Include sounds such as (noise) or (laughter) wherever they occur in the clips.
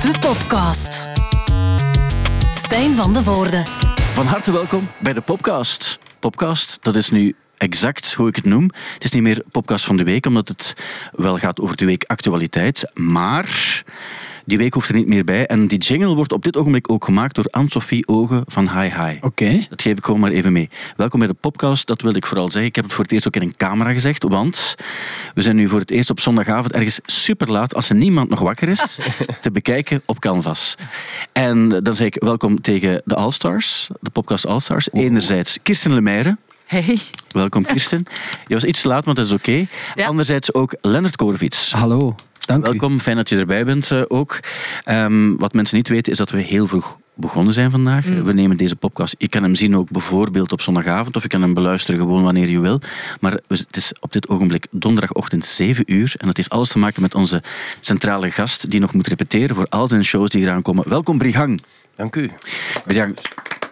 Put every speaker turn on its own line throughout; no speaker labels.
De Popcast. Stijn van de Voorde.
Van harte welkom bij de Popcast. Popcast, dat is nu exact hoe ik het noem. Het is niet meer Popcast van de week, omdat het wel gaat over de week actualiteit. Maar die week hoeft er niet meer bij. En die jingle wordt op dit ogenblik ook gemaakt door Anne-Sophie Ogen van Hi Hi.
Oké.
Dat geef ik gewoon maar even mee. Welkom bij de podcast, dat wilde ik vooral zeggen. Ik heb het voor het eerst ook in een camera gezegd, want we zijn nu voor het eerst op zondagavond ergens super laat, als er niemand nog wakker is, (laughs) te bekijken op Canvas. En dan zeg ik welkom tegen de Allstars, de podcast Allstars. Enerzijds Kirsten Lemaire.
Hey.
Welkom Kirsten. Je was iets te laat, maar dat is oké.
Ja.
Anderzijds ook Lennart Korvits.
Hallo. Dank u.
Welkom, fijn dat je erbij bent eh, ook. Ehm, wat mensen niet weten is dat we heel vroeg begonnen zijn vandaag.
Mm.
We nemen deze podcast. Je kan hem zien ook bijvoorbeeld op zondagavond of je kan hem beluisteren gewoon wanneer je wil. Maar we- het is op dit ogenblik donderdagochtend 7 uur en dat heeft alles te maken met onze centrale gast die nog moet repeteren voor al zijn shows die eraan komen. Welkom Brihang.
Dank u.
Brihang.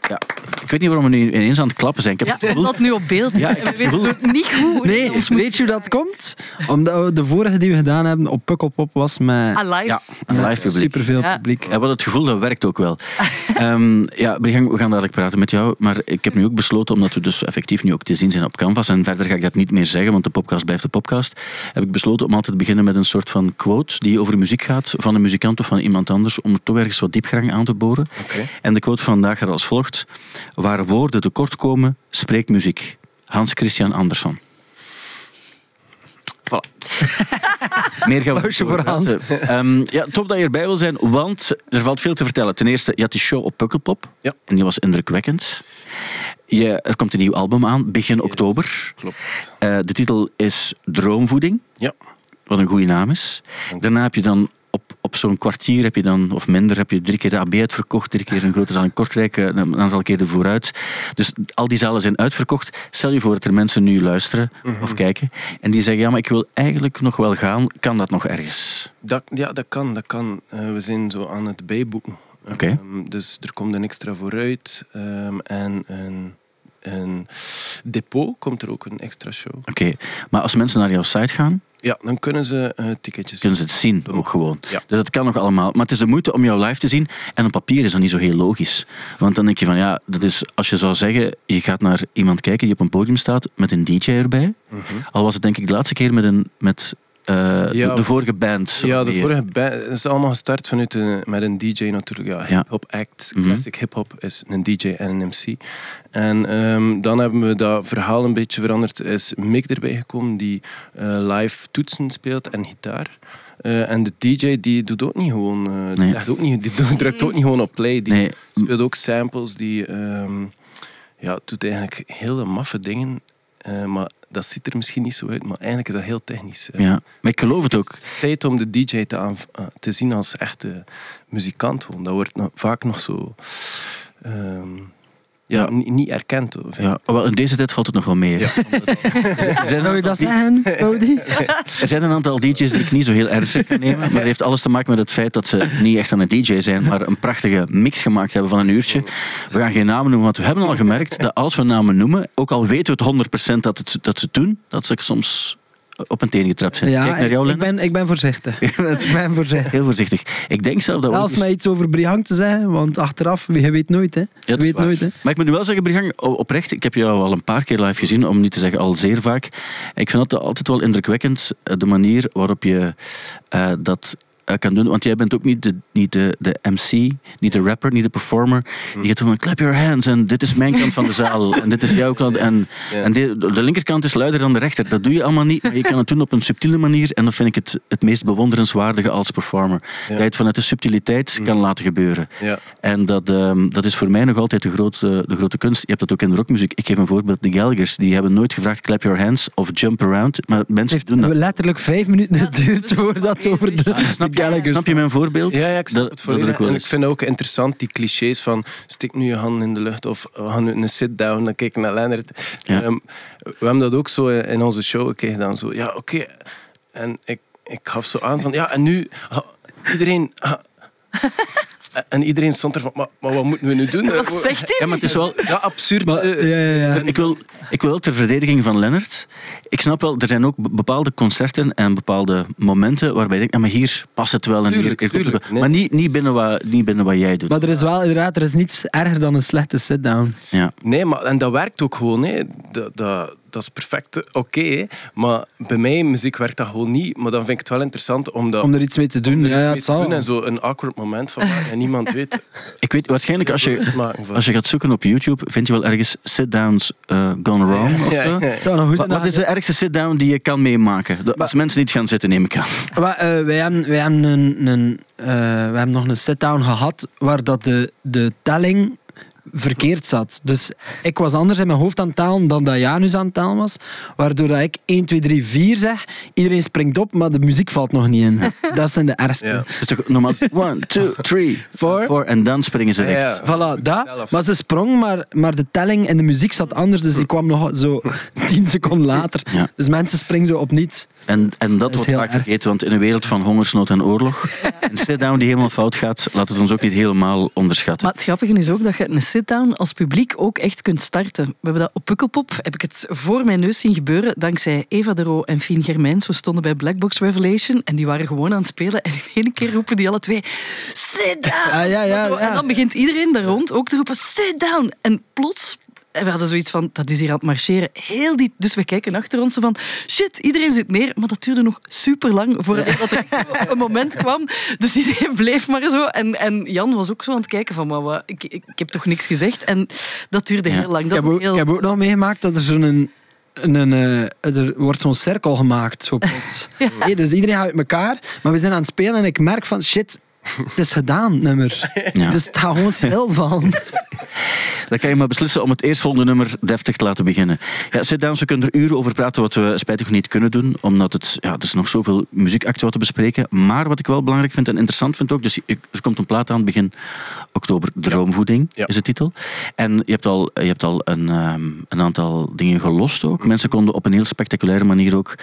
Ja, ik weet niet waarom we nu ineens aan het klappen zijn. Ik heb
Ja,
het gevoel...
dat nu op beeld is.
Ja, ik
we
het
weten niet goed.
Nee, weet je hoe dat komt? Omdat we de vorige die we gedaan hebben op Pukkelpop was met
Ah, live.
Ja, een live publiek.
superveel
Ja.
publiek.
Ja, wat het gevoel, dat werkt ook wel. (laughs) Ehm, ja, Brigang, we gaan dadelijk praten met jou. Maar ik heb nu ook besloten, omdat we dus effectief nu ook te zien zijn op Canvas, en verder ga ik dat niet meer zeggen, want de podcast blijft de podcast, heb ik besloten om altijd te beginnen met een soort van quote die over muziek gaat, van een muzikant of van iemand anders, om er toch ergens wat diepgang aan te boren.
Oké.
En de quote van vandaag gaat als volgt. Waar woorden tekort komen, spreekt muziek. Hans Christian Andersson.
Voilà. (laughs)
Meer gaan we
voor Hans.
doorpraten. Ehm, ja, tof dat je erbij wil zijn, want er valt veel te vertellen. Ten eerste, je had die show op Pukkelpop.
Ja.
En die was indrukwekkend. Je, er komt een nieuw album aan, begin oktober.
Klopt.
Eh, de titel is Droomvoeding,
Ja.
wat een goede naam is. Daarna heb je dan op, zo'n kwartier, heb je dan, of minder, heb je drie keer de AB uitverkocht, drie keer een grote zaal in Kortrijk, eh, een aantal keer de vooruit. Dus al die zalen zijn uitverkocht. Stel je voor dat er mensen nu luisteren
Mhm.
of kijken en die zeggen, ja, maar ik wil eigenlijk nog wel gaan. Kan dat nog ergens?
Dat, ja, dat kan. Dat kan. Eh, we zijn zo aan het bijboeken.
Oké.
Ehm, dus er komt een extra vooruit. ehm, en een, een depot komt er ook een extra show.
Oké, maar als mensen naar jouw site gaan,
Ja, dan kunnen ze eh, ticketjes...
kunnen ze het zien ook gewoon.
Ja.
Dus dat kan nog allemaal. Maar het is de moeite om jou live te zien. En op papier is dat niet zo heel logisch. Want dan denk je van ja, dat is als je zou zeggen, je gaat naar iemand kijken die op een podium staat met een DJ erbij.
Mhm.
Al was het denk ik de laatste keer met, een, met eh,
Ja,
de, de vorige band.
Ja, de
Die-
vorige band is allemaal gestart vanuit een, met een DJ natuurlijk. Ja,
Ja.
hip-hop act.
Mhm.
Classic hip-hop is een DJ en een MC. En ehm, dan hebben we dat verhaal een beetje veranderd. Er is Mick erbij gekomen die eh, live toetsen speelt en gitaar. Eh, en de DJ die doet ook niet gewoon, die,
Nee.
legt ook niet, die drukt ook niet gewoon op play. Die
Nee,
speelt ook samples, die ehm, ja, doet eigenlijk hele maffe dingen. Eh, maar dat ziet er misschien niet zo uit, maar eigenlijk is dat heel technisch.
ja, maar ik geloof het ook.
Het is tijd om de DJ te, eh, te zien als echte muzikant. Gewoon. Dat wordt nog- vaak nog zo ehm, ja,
Ja.
ni- niet erkend.
Ja, wel, in deze tijd valt het nog wel mee.
Ja, (laughs) omdat- (laughs)
Er, zijn
Zou je dat zeggen, Audi? (laughs)
er zijn een aantal DJ's die ik niet zo heel ernstig kan nemen. Maar dat heeft alles te maken met het feit dat ze niet echt aan een DJ zijn, maar een prachtige mix gemaakt hebben van een uurtje. We gaan geen namen noemen, want we hebben al gemerkt dat als we namen noemen, ook al weten we het 100% dat, het, dat ze het doen, dat ze soms op een teen getrapt zijn.
Ja,
Kijk naar jou,
ik, ben, ik ben voorzichtig. (laughs) ik ben voorzichtig.
Heel voorzichtig. Ik denk zelf dat.
Zelfs mij iets over Brihang te zeggen, want achteraf, je weet nooit, hè. Je weet
waar.
nooit, hè.
Maar ik moet nu wel zeggen, Brigang, o- oprecht, ik heb jou al een paar keer live gezien, om niet te zeggen al zeer vaak. Ik vind dat altijd wel indrukwekkend, eh, de manier waarop je eh, dat kan doen. Want jij bent ook niet de, niet de, de MC, niet de rapper, niet de performer. Je gaat van clap your hands en dit is mijn kant van de (laughs) zaal en dit is jouw kant. En,
Ja.
en de, de linkerkant is luider dan de rechter. Dat doe je allemaal niet, maar je kan het doen op een subtiele manier. En dat vind ik het, het meest bewonderenswaardige als performer. Dat je het vanuit de subtiliteit kan laten gebeuren.
ja.
En dat, ehm, dat is voor mij nog altijd de grote, de grote kunst. Je hebt dat ook in de rockmuziek. Ik geef een voorbeeld. De Gallagher's die hebben nooit gevraagd clap your hands of jump around. Maar mensen
Het
doen dat.
heeft letterlijk vijf minuten geduurd voordat over de,
Snap,
de Gallagher's...
snap je mijn voorbeeld?
Ja, ja, ik snap
Dat-
het volledig. En ik vind ook interessant die clichés van stik nu je handen in de lucht of we gaan nu een sit-down, dan kijk ik naar Lennart.
Ja.
Ehm, we hebben dat ook zo in onze show. Kreeg dan zo, ja oké. En ik, ik gaf zo aan van, ja en nu, ha, iedereen... ha, En iedereen stond er van, maar, maar wat moeten we nu doen?
Wat zegt hij?
Ja, maar het is wel...
Ja, absurd.
Maar,
eh,
ja, ja, ja.
Ik wil, ik wil ter verdediging van Lennart. Ik snap wel, er zijn ook be- bepaalde concerten en bepaalde momenten waarbij je denkt, ja, maar hier past het wel en hier,
Tuurlijk,
hier
nee.
Maar niet, niet, binnen wat, niet binnen wat jij doet.
Maar er is wel inderdaad, er is niets erger dan een slechte sit-down.
Ja.
Nee, maar en dat werkt ook gewoon. Hè. Dat, dat, dat is perfect oké. maar bij mij, muziek werkt dat gewoon niet. Maar dan vind ik het wel interessant om dat
Om er iets mee te doen.
om
Ja, ja, het
te
zal.
doen en zo een awkward moment van en niemand weet. (laughs)
Ik weet, waarschijnlijk als je, als je gaat zoeken op YouTube, vind je wel ergens sit-downs eh, gone wrong of
Ja,
zo. Wat, is de ergste sit-down die je kan meemaken? Als mensen niet gaan zitten, neem ik aan.
Maar, eh, wij hebben, wij hebben, een, een, eh, wij hebben nog een sit-down gehad waar dat de, de telling verkeerd zat. Dus ik was anders in mijn hoofd aan het tellen dan dat Janus aan het tellen was. Waardoor dat ik 1, 2, 3, 4 zeg. Iedereen springt op, maar de muziek valt nog niet in. Dat zijn de ergste.
Ja.
Het is toch normaal 1, 2, 3,
Four.
4 en dan springen ze recht.
ja.
Voilà, dat. Maar ze sprong, maar, maar de telling en de muziek zat anders. Dus die kwam nog zo tien seconden later.
Ja.
Dus mensen springen zo op niets.
En, en dat wordt
heel
vaak
erg.
vergeten, want in een wereld van hongersnood en oorlog, (laughs) een sit-down die helemaal fout gaat, laat het ons ook niet helemaal onderschatten.
Maar het grappige is ook dat je een sit-down als publiek ook echt kunt starten. We hebben dat op Pukkelpop, heb ik het voor mijn neus zien gebeuren, dankzij Eva de Roo en Fien Germijns. We stonden bij Black Box Revelation en die waren gewoon aan het spelen. En in één keer roepen die alle twee, sit down!
Ah, ja, ja, ja.
En dan begint iedereen daar rond ook te roepen, sit down! En plots... En we hadden zoiets van, dat is hier aan het marcheren. Heel die, dus we kijken achter ons zo van, shit, iedereen zit neer. Maar dat duurde nog super lang voordat er (laughs) echt zo een moment kwam. Dus iedereen bleef maar zo. En, en Jan was ook zo aan het kijken van, wat, ik, ik, ik heb toch niks gezegd. En dat duurde
Ja.
heel lang.
Ik
Dat
heb,
was
ook,
heel...
ik heb ook nog meegemaakt dat er zo'n... Een, een, eh, er wordt zo'n cirkel gemaakt, zo plots. (laughs) Hey, dus iedereen uit elkaar, maar we zijn aan het spelen en ik merk van, shit, het is gedaan, nummer. (laughs)
Ja.
Dus het gaat gewoon stil van.
Dan kan je maar beslissen om het eerstvolgende nummer deftig te laten beginnen. Ja, sit-downs, we kunnen er uren over praten, wat we spijtig niet kunnen doen, omdat het, ja, er is nog zoveel muziekacten wat te bespreken. Maar wat ik wel belangrijk vind en interessant vind ook, dus er komt een plaat aan begin oktober, Droomvoeding
Ja.
is de titel. En je hebt al, je hebt al een, ehm, een aantal dingen gelost ook. Mensen konden op een heel spectaculaire manier ook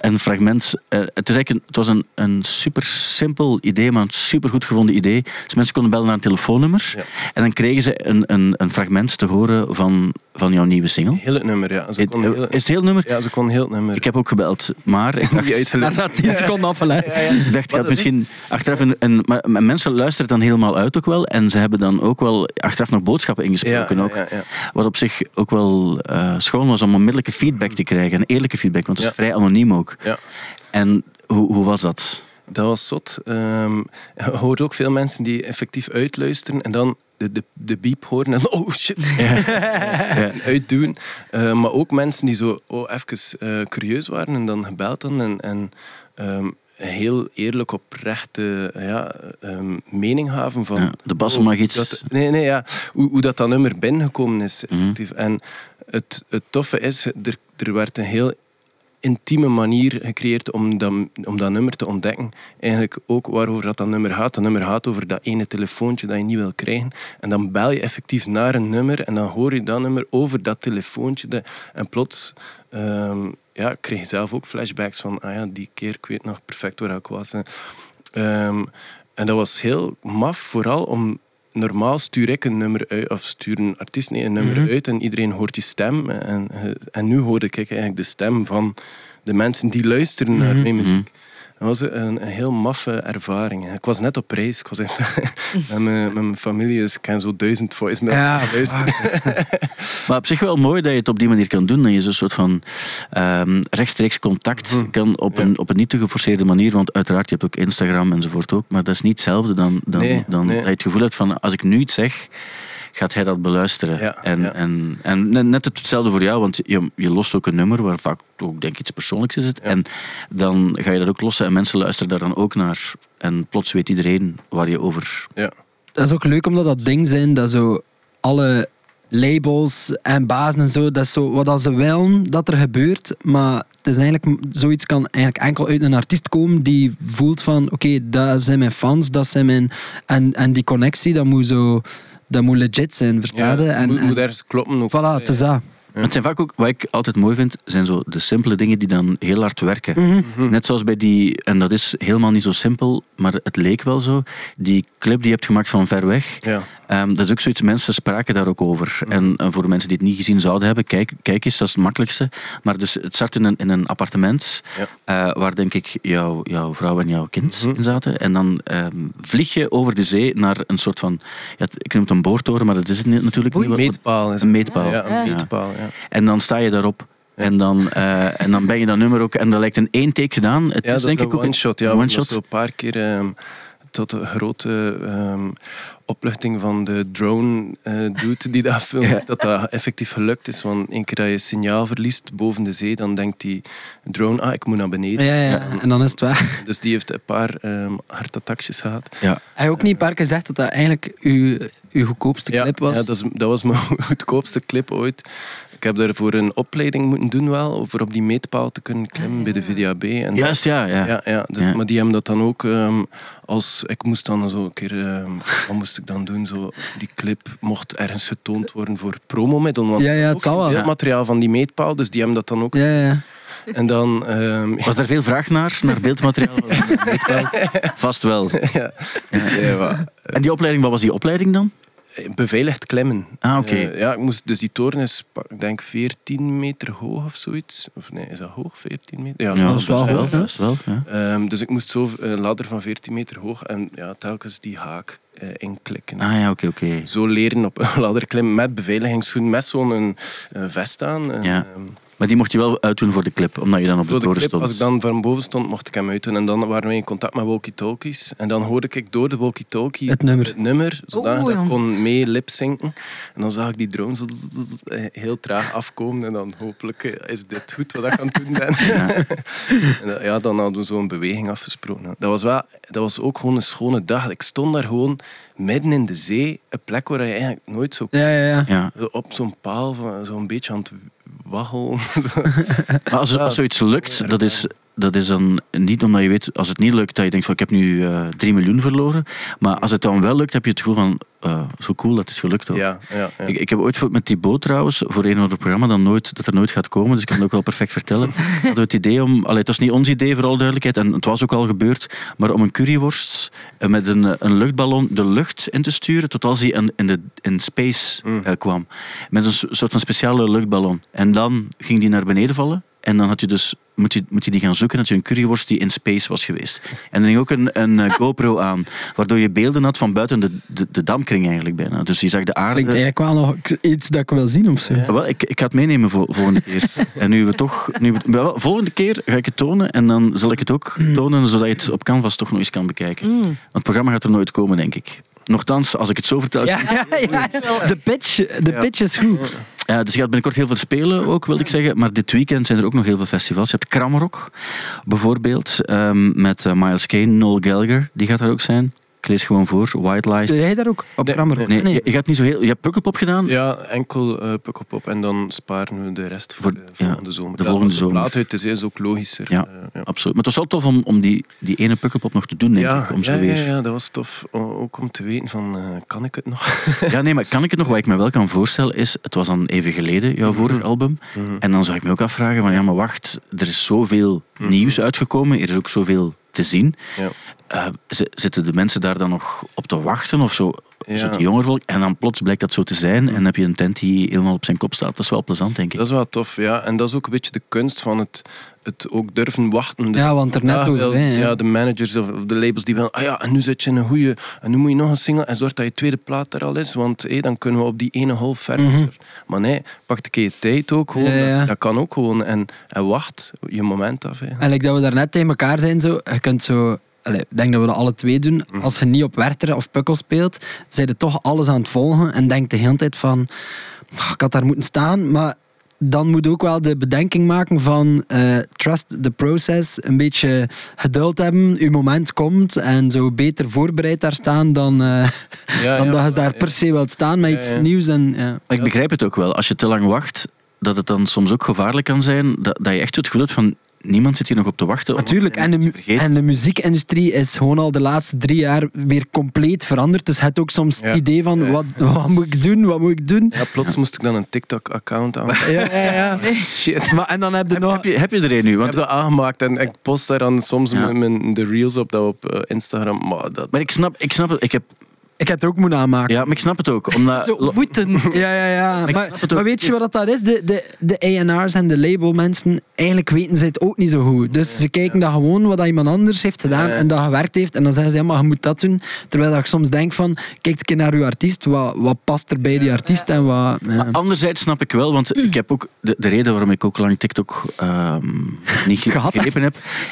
een fragment... eh, het, is eigenlijk een, het was een, een super simpel idee, maar een super goed gevonden idee. Dus mensen konden bellen naar een telefoonnummer
Ja.
en dan kregen ze een, een, een fragment te horen van, van jouw nieuwe single.
Heel het nummer, ja. Ze kon heel,
Is het heel nummer?
ja, ze kon heel het nummer.
Ik heb ook gebeld, maar ik (laughs) dacht,
die uitgelegd.
Nadat 10 seconden afgeleid.
ik dacht, gaat misschien achteraf een, een, maar maar mensen luisteren dan helemaal uit ook wel en ze hebben dan ook wel achteraf nog boodschappen ingesproken
Ja,
ook.
ja, ja.
Wat op zich ook wel eh, schoon was om onmiddellijke feedback te krijgen. Een eerlijke feedback, want het is
Ja.
vrij anoniem ook.
Ja.
En hoe, hoe was dat?
Dat was zot. Ehm, je hoort ook veel mensen die effectief uitluisteren en dan de, de, de beep horen en (laughs) oh shit, (laughs) en uitdoen. Eh, maar ook mensen die zo oh, even eh, curieus waren en dan gebeld hadden en, en ehm, heel eerlijk oprechte ja, ehm, mening gaven van...
Ja, de Bas mag iets-
dat- nee, nee, ja. Hoe, hoe dat, dat nummer binnengekomen is,
Mhm.
effectief. En het, het toffe is, er, er werd een heel intieme manier gecreëerd om dat, om dat nummer te ontdekken. Eigenlijk ook waarover dat, dat nummer gaat. Dat nummer gaat over dat ene telefoontje dat je niet wil krijgen. En dan bel je effectief naar een nummer en dan hoor je dat nummer over dat telefoontje. En plots ehm, ja, kreeg je zelf ook flashbacks van ah ja, die keer, ik weet nog perfect waar ik was. Ehm, en dat was heel maf, vooral om normaal stuur ik een nummer uit, of stuur een artiest nee, een nummer uit en iedereen hoort die stem. En, eh, en nu hoorde ik eigenlijk de stem van de mensen die luisteren naar mijn muziek. Dat was een, een heel maffe ervaring. Ik was net op reis. Ik was (laughs) met, mijn, met mijn familie, dus ik ken zo duizend voicemails
Ja. (laughs) (laughs)
Maar op zich wel mooi dat je het op die manier kan doen. Dat je zo'n soort van ehm, rechtstreeks contact
Mhm.
kan op, een, op een niet te geforceerde manier. Want uiteraard, je hebt ook Instagram enzovoort ook. Maar dat is niet hetzelfde dan, dan,
Nee,
dan
nee.
dat je het gevoel hebt van als ik nu iets zeg, gaat hij dat beluisteren.
Ja,
en,
ja.
En, en net- hetzelfde voor jou, want je, je lost ook een nummer waar vaak ook denk ik iets persoonlijks is. Het.
Ja.
En dan ga je dat ook lossen en mensen luisteren daar dan ook naar. En plots weet iedereen waar je over...
Ja.
Dat is ook leuk omdat dat ding zijn dat zo alle labels en bazen en zo, dat is zo wat als ze willen dat er gebeurt, maar het is eigenlijk, zoiets kan eigenlijk enkel uit een artiest komen die voelt van oké, dat zijn mijn fans, dat zijn mijn... En, en die connectie, dat moet zo... Dat moet legit zijn, versta je?
Ja,
en,
moet,
en-
moet ergens kloppen. Ook.
Voilà, het is dat.
Het zijn vaak ook, wat ik altijd mooi vind, zijn zo de simpele dingen die dan heel hard werken.
Mhm.
Net zoals bij die, en dat is helemaal niet zo simpel, maar het leek wel zo, die clip die je hebt gemaakt van ver weg.
Ja.
Ehm, dat is ook zoiets, mensen spraken daar ook over. En voor mensen die het niet gezien zouden hebben, kijk, kijk eens, dat is het makkelijkste. Maar dus, het start in een, in een appartement,
Ja.
eh, waar denk ik jouw, jouw vrouw en jouw kind
Mhm.
in zaten. En dan ehm, vlieg je over de zee naar een soort van, ja, ik noem het een boortoren, maar dat is het niet- natuurlijk
Oei.
niet. Wat-
Meetpaal is
Een meetpaal.
Ja, een meetpaal.
En dan sta je daarop. En, dan, eh, en dan ben je dat nummer ook. En dat lijkt een één take gedaan. Het
Ja,
is
dat
denk
is
ik
een
ook een
one-shot. Ja,
een
one zo een paar keer ehm, tot een grote ehm, opluchting van de drone eh dude die dat (laughs) filmt,
Ja.
dat dat effectief gelukt is. Want één keer dat je signaal verliest boven de zee, dan denkt die drone, ah, ik moet naar beneden.
Ja, ja, en dan is het waar. (laughs)
Dus die heeft een paar ehm hartattackjes gehad.
Ja.
Hij ook niet een paar keer gezegd dat dat eigenlijk uw, uw goedkoopste
Ja,
clip was?
ja dat, is, dat was mijn (laughs) goedkoopste clip ooit. Ik heb daarvoor een opleiding moeten doen wel, voor op die meetpaal te kunnen klimmen bij de VDAB. En
Juist, ja. ja.
Ja, ja, dus,
Ja.
maar die hebben dat dan ook ehm, als ik moest dan zo een keer, ehm, wat moest ik dan doen? Zo, die clip mocht ergens getoond worden voor promomiddelen. Want
Ja, ja, het
ook
zal wel.
Het materiaal van die meetpaal, dus die hebben dat dan ook.
Ja, ja.
En dan, ehm,
Was er veel vraag naar, naar beeldmateriaal? (laughs) Vast wel.
ja, ja, wa-
En die opleiding, wat was die opleiding dan?
beveiligd klimmen.
Ah, oké.
Eh, ja, ik moest, dus die toren is, ik denk 14 meter hoog of zoiets. Of nee, is dat hoog? 14 meter?
Ja,
dat is wel hoog?
Dat is wel ja.
Ehm, dus ik moest zo een ladder van 14 meter hoog en ja, telkens die haak eh, inklikken.
Ah ja, oké, oké.
zo leren op (laughs) een ladder klimmen met beveiligingsschoen, met zo'n vest aan.
Ja.
ehm,
Maar die mocht je wel uitdoen voor de clip, omdat je dan op de
voor de
toren stond.
als ik dan van boven stond, mocht ik hem uitdoen. En dan waren we in contact met walkie-talkies. En dan hoorde ik door de walkie-talkie
Het nummer.
het nummer zodat ik kon mee lipzinken. En dan zag ik die drone zo (laughs) heel traag afkomen. En dan hopelijk eh, is dit goed wat ik aan het doen ben. (laughs) (laughs) En, ja, dan hadden we zo'n beweging afgesproken. Dat was, wel, dat was ook gewoon een schone dag. Ik stond daar gewoon midden in de zee. Een plek waar je eigenlijk nooit zo
Ja, ja, ja.
Ja.
op zo'n paal, van- zo'n beetje aan het waggelen. (laughs)
Maar als, als zoiets lukt, dat is, dat is dan niet omdat je weet, als het niet lukt, dat je denkt van ik heb nu eh 3 miljoen verloren. Maar als het dan wel lukt, heb je het gevoel van eh, zo cool, dat is gelukt ook.
ja, ja, ja.
Ik, ik heb ooit met Thibaut trouwens, voor een of ander programma dat, nooit, dat er nooit gaat komen, dus ik kan het ook wel perfect vertellen, (laughs) hadden we het idee om, allee, het was niet ons idee voor alle duidelijkheid, en het was ook al gebeurd, maar om een curryworst eh, met een, eh, een luchtballon de lucht in te sturen, tot als hij in, in, de, in space
Mm.
eh, kwam. Met een so- soort van speciale luchtballon. En dan ging die naar beneden vallen, en dan had je dus, moet je, moet je die gaan zoeken, had je een curryworst die in space was geweest. En er ging ook een, een eh, GoPro aan, waardoor je beelden had van buiten de, de, de dampkring eigenlijk bijna. Dus je zag de aarde...
Klinkt eigenlijk wel nog iets dat ik wil zien of zo.
Ja, Wel, ik, ik ga het meenemen voor volgende keer. En nu we toch... Nu we, wel, volgende keer ga ik het tonen en dan zal ik het ook tonen zodat je het op Canvas toch nog eens kan bekijken.
Mm.
Want het programma gaat er nooit komen, denk ik. Nochtans, als ik het zo vertel...
Ja, ja, ja. De pitch, de
Ja.
pitch is goed.
Ja, dus je gaat binnenkort heel veel spelen ook, wil ik zeggen. Maar dit weekend zijn er ook nog heel veel festivals. Je hebt Kramrock, bijvoorbeeld, ehm, met eh, Miles Kane, Noel Gallagher, die gaat daar ook zijn. Ik lees gewoon voor, White Lies.
Doe jij daar ook op
Nee,
Krammer?
Nee,
Nee.
Je, je gaat niet zo heel... Je hebt Pukkelpop gedaan?
Ja, enkel uh, Pukkelpop en dan sparen we de rest voor,
Voor-
de
ja,
volgende zomer.
de volgende zomer.
laat uit is, is ook logischer.
Ja.
Eh, ja.
Absoluut. Maar het was wel tof om, om die, die ene Pukkelpop nog te doen, denk
Ja,
ik. Om zo
ja,
weer...
ja, ja, dat was tof. Ook om te weten van, eh, kan ik het nog?
Ja, nee, maar kan ik het nog? Wat ik me wel kan voorstellen is, het was dan even geleden, jouw vorige album.
Mhm.
En dan zou ik me ook afvragen van, ja, maar wacht, er is zoveel
Mhm.
nieuws uitgekomen, er is ook zoveel te zien.
Ja.
Eh, zi- zitten de mensen daar dan nog op te wachten of zo?
Ja.
Zo het jonger volk? En dan plots blijkt dat zo te zijn en heb je een tent die helemaal op zijn kop staat. Dat is wel plezant, denk ik.
Dat is wel tof, ja. En dat is ook een beetje de kunst van het, het ook durven wachten. De-
Ja, want er net over,
wil-
hè, ja.
ja, de managers of de labels die willen, ah ja, en nu zit je in een goede, en nu moet je nog een single en zorg dat je tweede plaat er al is, want hé, dan kunnen we op die ene half verder.
Mhm.
Maar nee, pak een keer je tijd ook gewoon.
Ja, ja.
Dat, dat kan ook gewoon. En, en wacht je moment af. Hè.
En like dat we daar net tegen elkaar zijn, zo, je kunt zo... allee, Ik denk dat we dat alle twee doen.
Mhm.
Als je niet op Werther of Pukkel speelt, zijn je toch alles aan het volgen en denkt de hele tijd van... "Ah, Ik had daar moeten staan, maar dan moet je ook wel de bedenking maken van eh, trust the process, een beetje geduld hebben, uw moment komt en zo beter voorbereid daar staan dan, eh, (laughs)
Ja,
dan
ja,
dat je daar
ja.
per se wilt staan met
Ja,
iets
ja.
nieuws. En, ja.
Maar ik begrijp het ook wel. Als je te lang wacht, dat het dan soms ook gevaarlijk kan zijn. Dat, dat je echt het gevoel hebt van, niemand zit hier nog op te wachten.
Natuurlijk, en de, en muziekindustrie is gewoon al de laatste drie jaar weer compleet veranderd. Dus je hebt ook soms
Ja.
het idee van, wat, wat moet ik doen, wat moet ik doen?
Ja, plots moest ik dan een TikTok-account aan.
Ja, ja, ja. (laughs)
Shit.
Maar, en dan heb je nog...
heb, je, heb je er een nu?
Ik
Want,
heb dat aangemaakt en ik post daar dan soms
Ja.
mijn, mijn- de reels op dat op eh, Instagram. Maar dat,
maar ik snap, ik snap het. Ik heb,
Ik heb het ook moeten aanmaken.
ja, maar ik snap het ook. Omdat,
Zo moeten. (laughs)
Ja, ja, ja. Maar, weet je wat dat is? De, de, de A&R's en de labelmensen, eigenlijk weten ze het ook niet zo goed. Dus ze kijken dat gewoon wat dat iemand anders heeft gedaan
Ja.
en dat gewerkt heeft. En dan zeggen ze, ja, maar je moet dat doen. Terwijl dat ik soms denk van, kijk eens een keer naar uw artiest. Wat, wat past er bij die artiest en wat... Ja.
Maar anderzijds snap ik wel, want ik heb ook de, de reden waarom ik ook lang TikTok ehm, niet ge-
Gehad heb.
gegrepen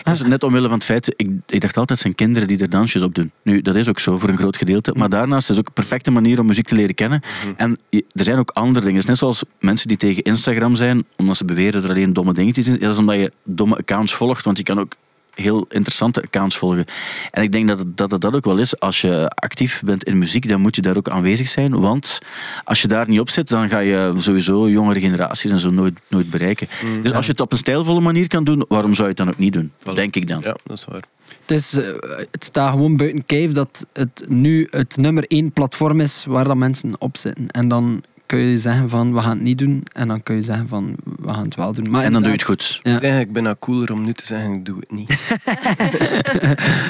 heb, is net omwille van het feit, ik, ik dacht altijd zijn kinderen die er dansjes op doen. Nu, dat is ook zo voor een groot gedeelte, maar daarnaast is het ook een perfecte manier om muziek te leren kennen. En je- er zijn ook andere dingen. Het is net zoals mensen die tegen Instagram zijn, omdat ze beweren er alleen domme dingen te zien. Dat is omdat je domme accounts volgt, want je kan ook heel interessante accounts volgen. En ik denk dat het, dat het dat ook wel is. Als je actief bent in muziek, dan moet je daar ook aanwezig zijn. Want als je daar niet op zit, dan ga je sowieso jongere generaties en zo nooit, nooit bereiken. dus als je het op een stijlvolle manier kan doen, waarom zou je het dan ook niet doen?
Voilà.
Denk ik dan.
ja, dat is waar.
Het, eh, het staat gewoon buiten kijf dat het nu het nummer één platform is waar dat mensen op zitten. En dan kun je zeggen van, we gaan het niet doen. En dan kun je zeggen van, we gaan het wel doen. Maar
En dan doe je het goed.
Ja.
Het is eigenlijk bijna cooler om nu te zeggen, ik doe het niet. (laughs)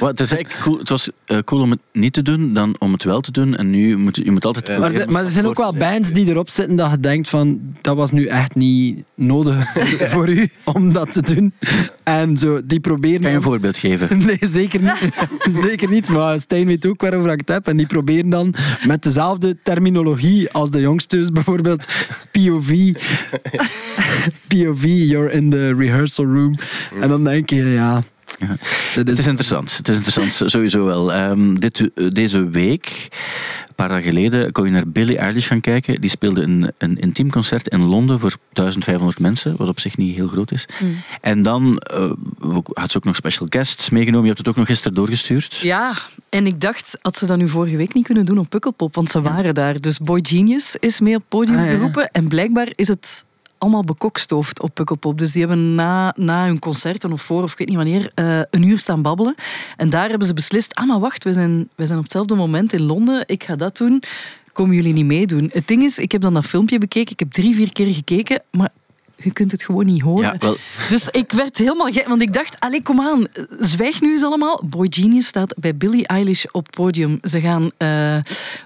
Maar het, is eigenlijk cool, het was eh, cool om het niet te doen dan om het wel te doen. En nu moet je moet altijd.
Ja.
Maar,
proberen
de- maar er zijn ook wel bands die erop zitten dat je denkt van dat was nu echt niet nodig (laughs) voor, voor u om dat te doen. En zo, die proberen...
Kan je een voorbeeld geven? (laughs)
Nee, zeker niet. zeker niet. Maar Stijn weet ook waarover ik het heb. En die proberen dan met dezelfde terminologie als de jongsters, bijvoorbeeld POV. POV, you're in the rehearsal room. En dan denk je, ja...
Het is interessant. Het is interessant, sowieso wel. Ehm, dit, deze week, paar dagen geleden, kon je naar Billie Eilish gaan kijken. Die speelde een, een intiem concert in Londen voor 1500 mensen, wat op zich niet heel groot is. En dan eh, had ze ook nog special guests meegenomen. Je hebt het ook nog gisteren doorgestuurd.
Ja, en ik dacht, had ze dat nu vorige week niet kunnen doen op Pukkelpop, want ze waren daar. Dus Boy Genius is mee op het podium
Ah, ja.
geroepen. En blijkbaar is het allemaal bekokstoofd op Pukkelpop. Dus die hebben na, na hun concerten of voor, of ik weet niet wanneer, eh, een uur staan babbelen. En daar hebben ze beslist, ah maar wacht, we zijn, we zijn op hetzelfde moment in Londen, ik ga dat doen. Komen jullie niet meedoen? Het ding is, ik heb dan dat filmpje bekeken, ik heb drie, vier keer gekeken, maar je kunt het gewoon niet horen.
Ja, wel,
Dus ik werd helemaal gek, want ik dacht, allee, kom aan, zwijg nu eens allemaal. Boy Genius staat bij Billie Eilish op het podium. Ze gaan, eh,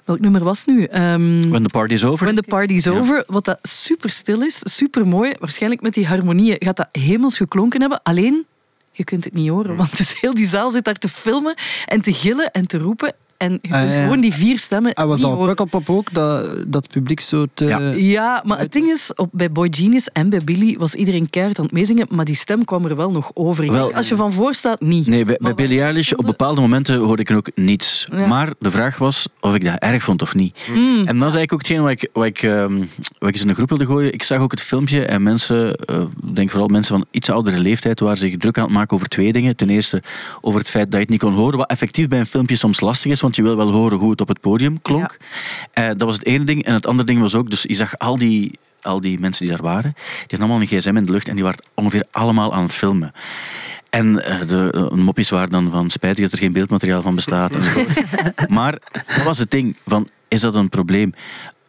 welk nummer was het nu? Ehm,
when the party's over.
When the Party's Over, wat dat super stil is, super mooi. Waarschijnlijk met die harmonieën gaat dat hemels geklonken hebben. Alleen, je kunt het niet horen, want dus heel die zaal zit daar te filmen en te gillen en te roepen. En je
Ah,
kunt
ja.
gewoon die vier stemmen
Hij was
niet
al. Pukkelpop ook, dat, dat het publiek zo te...
Ja.
Ja, maar het ding is, op, bij Boy Genius en bij Billy was iedereen keihard aan het meezingen, maar die stem kwam er wel nog over.
Wel-
Als je van voor staat, niet.
Nee, bij,
wat-
Eilish op bepaalde momenten hoorde ik er ook niets.
Ja.
Maar de vraag was of ik dat erg vond of niet.
Mm.
En dat is eigenlijk ook hetgeen wat ik, wat, ik, ehm, wat ik eens in de groep wilde gooien. Ik zag ook het filmpje en mensen, eh, ik denk vooral mensen van iets oudere leeftijd, waren zich druk aan het maken over twee dingen. Ten eerste over het feit dat je het niet kon horen, wat effectief bij een filmpje soms lastig is, want je wil wel horen hoe het op het podium klonk. Eh, dat was het ene ding. En het andere ding was ook, dus je zag al die, al die mensen die daar waren, die hadden allemaal een gsm in de lucht en die waren ongeveer allemaal aan het filmen. En eh, de uh, moppies waren dan van spijtig dat er geen beeldmateriaal van bestaat. (laughs) maar dat was het ding van, is dat een probleem?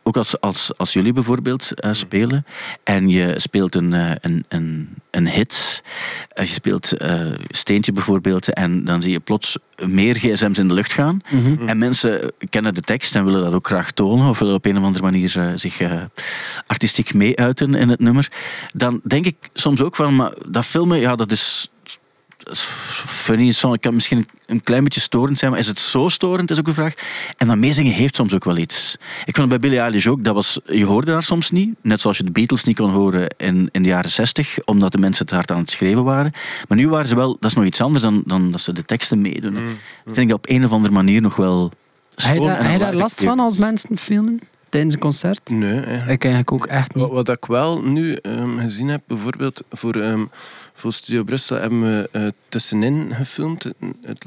Ook als, als, als jullie bijvoorbeeld eh, spelen en je speelt een, eh, een, een, een hit, eh, je speelt eh, Steentje bijvoorbeeld, en dan zie je plots meer gsm's in de lucht gaan. En mensen kennen de tekst en willen dat ook graag tonen, of willen op een of andere manier zich artistiek mee-uiten in het nummer. Dan denk ik soms ook van, maar dat filmen, ja, dat is funny, het kan misschien een klein beetje storend zijn, maar is het zo storend, is ook een vraag. En dat meezingen heeft soms ook wel iets. Ik vond het bij Billie Eilish ook, dat was, je hoorde haar soms niet, net zoals je de Beatles niet kon horen in, in de jaren zestig, omdat de mensen te hard aan het schreeuwen waren. Maar nu waren ze wel, dat is nog iets anders dan, dan dat ze de teksten meedoen.
Mm.
Dat vind ik op een of andere manier nog wel
Heb je
schoon
heb je daar last van als mensen filmen? tijdens een concert?
Nee, eigenlijk.
Ik eigenlijk ook echt niet.
Wat, wat ik wel nu ehm, gezien heb, bijvoorbeeld voor, ehm, voor Studio Brussel hebben we eh, tussenin gefilmd, het,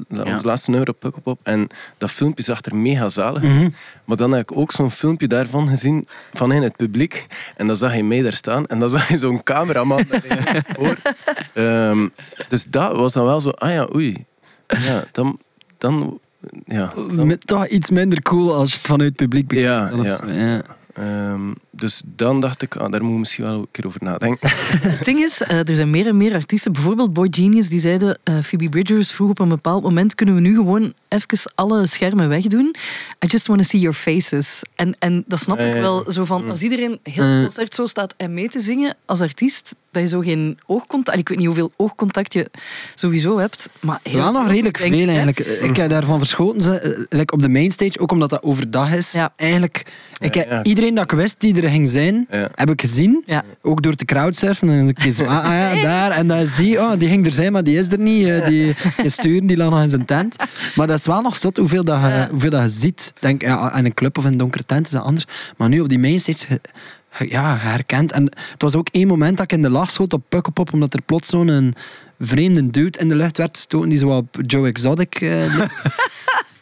het- ons laatste nummer op Pukkelpop. En dat filmpje zag er mega zalig uit.
Mhm.
Maar dan heb ik ook zo'n filmpje daarvan gezien van in het publiek. En dan zag je mij daar staan en dan (laughs) zag je zo'n cameraman voor. (laughs) Ehm, dus dat was dan wel zo, ah ja, oei. Ja, dan... dan ja, dan-
Met toch iets minder cool als je het vanuit het publiek bekijkt.
Ja, ja. ehm, dus dan dacht ik, ah, daar moet ik misschien wel een keer over nadenken. (laughs)
Het ding is, eh, er zijn meer en meer artiesten, bijvoorbeeld Boy Genius, die zeiden, eh, Phoebe Bridgers vroeg op een bepaald moment, kunnen we nu gewoon even alle schermen wegdoen? I just want to see your faces. En, en dat snap
Ja,
ik
ja,
wel,
ja.
zo van, als iedereen heel het
Eh.
concert zo staat en mee te zingen als artiest, dat je zo geen oogcontact, ik weet niet hoeveel oogcontact je sowieso hebt, maar heel
Wel nog redelijk
denk
veel
hè.
eigenlijk. Ik heb daarvan verschoten, ze, eh, like op de mainstage, ook omdat dat overdag is.
Ja.
Eigenlijk, ik
Ja,
heb
ja.
iedereen dat ik wist die er ging zijn,
Ja.
heb ik gezien.
Ja.
Ook door te crowdsurfen. En dan ik zo, ah, ah ja, daar. En dat is die. Oh, die ging er zijn, maar die is er niet. Eh, Die gestuurd, die lag nog in zijn tent. Maar dat is wel nog zot hoeveel, dat je, hoeveel dat je ziet. Denk, ja, in een club of in een donkere tent is dat anders. Maar nu op die mainstage... ge- ge- Ja, herkend. En het was ook één moment dat ik in de lach schoot op Pukkelpop, omdat er plots zo'n een vreemde dude in de lucht werd gestoten die zo op Joe Exotic eh. (laughs)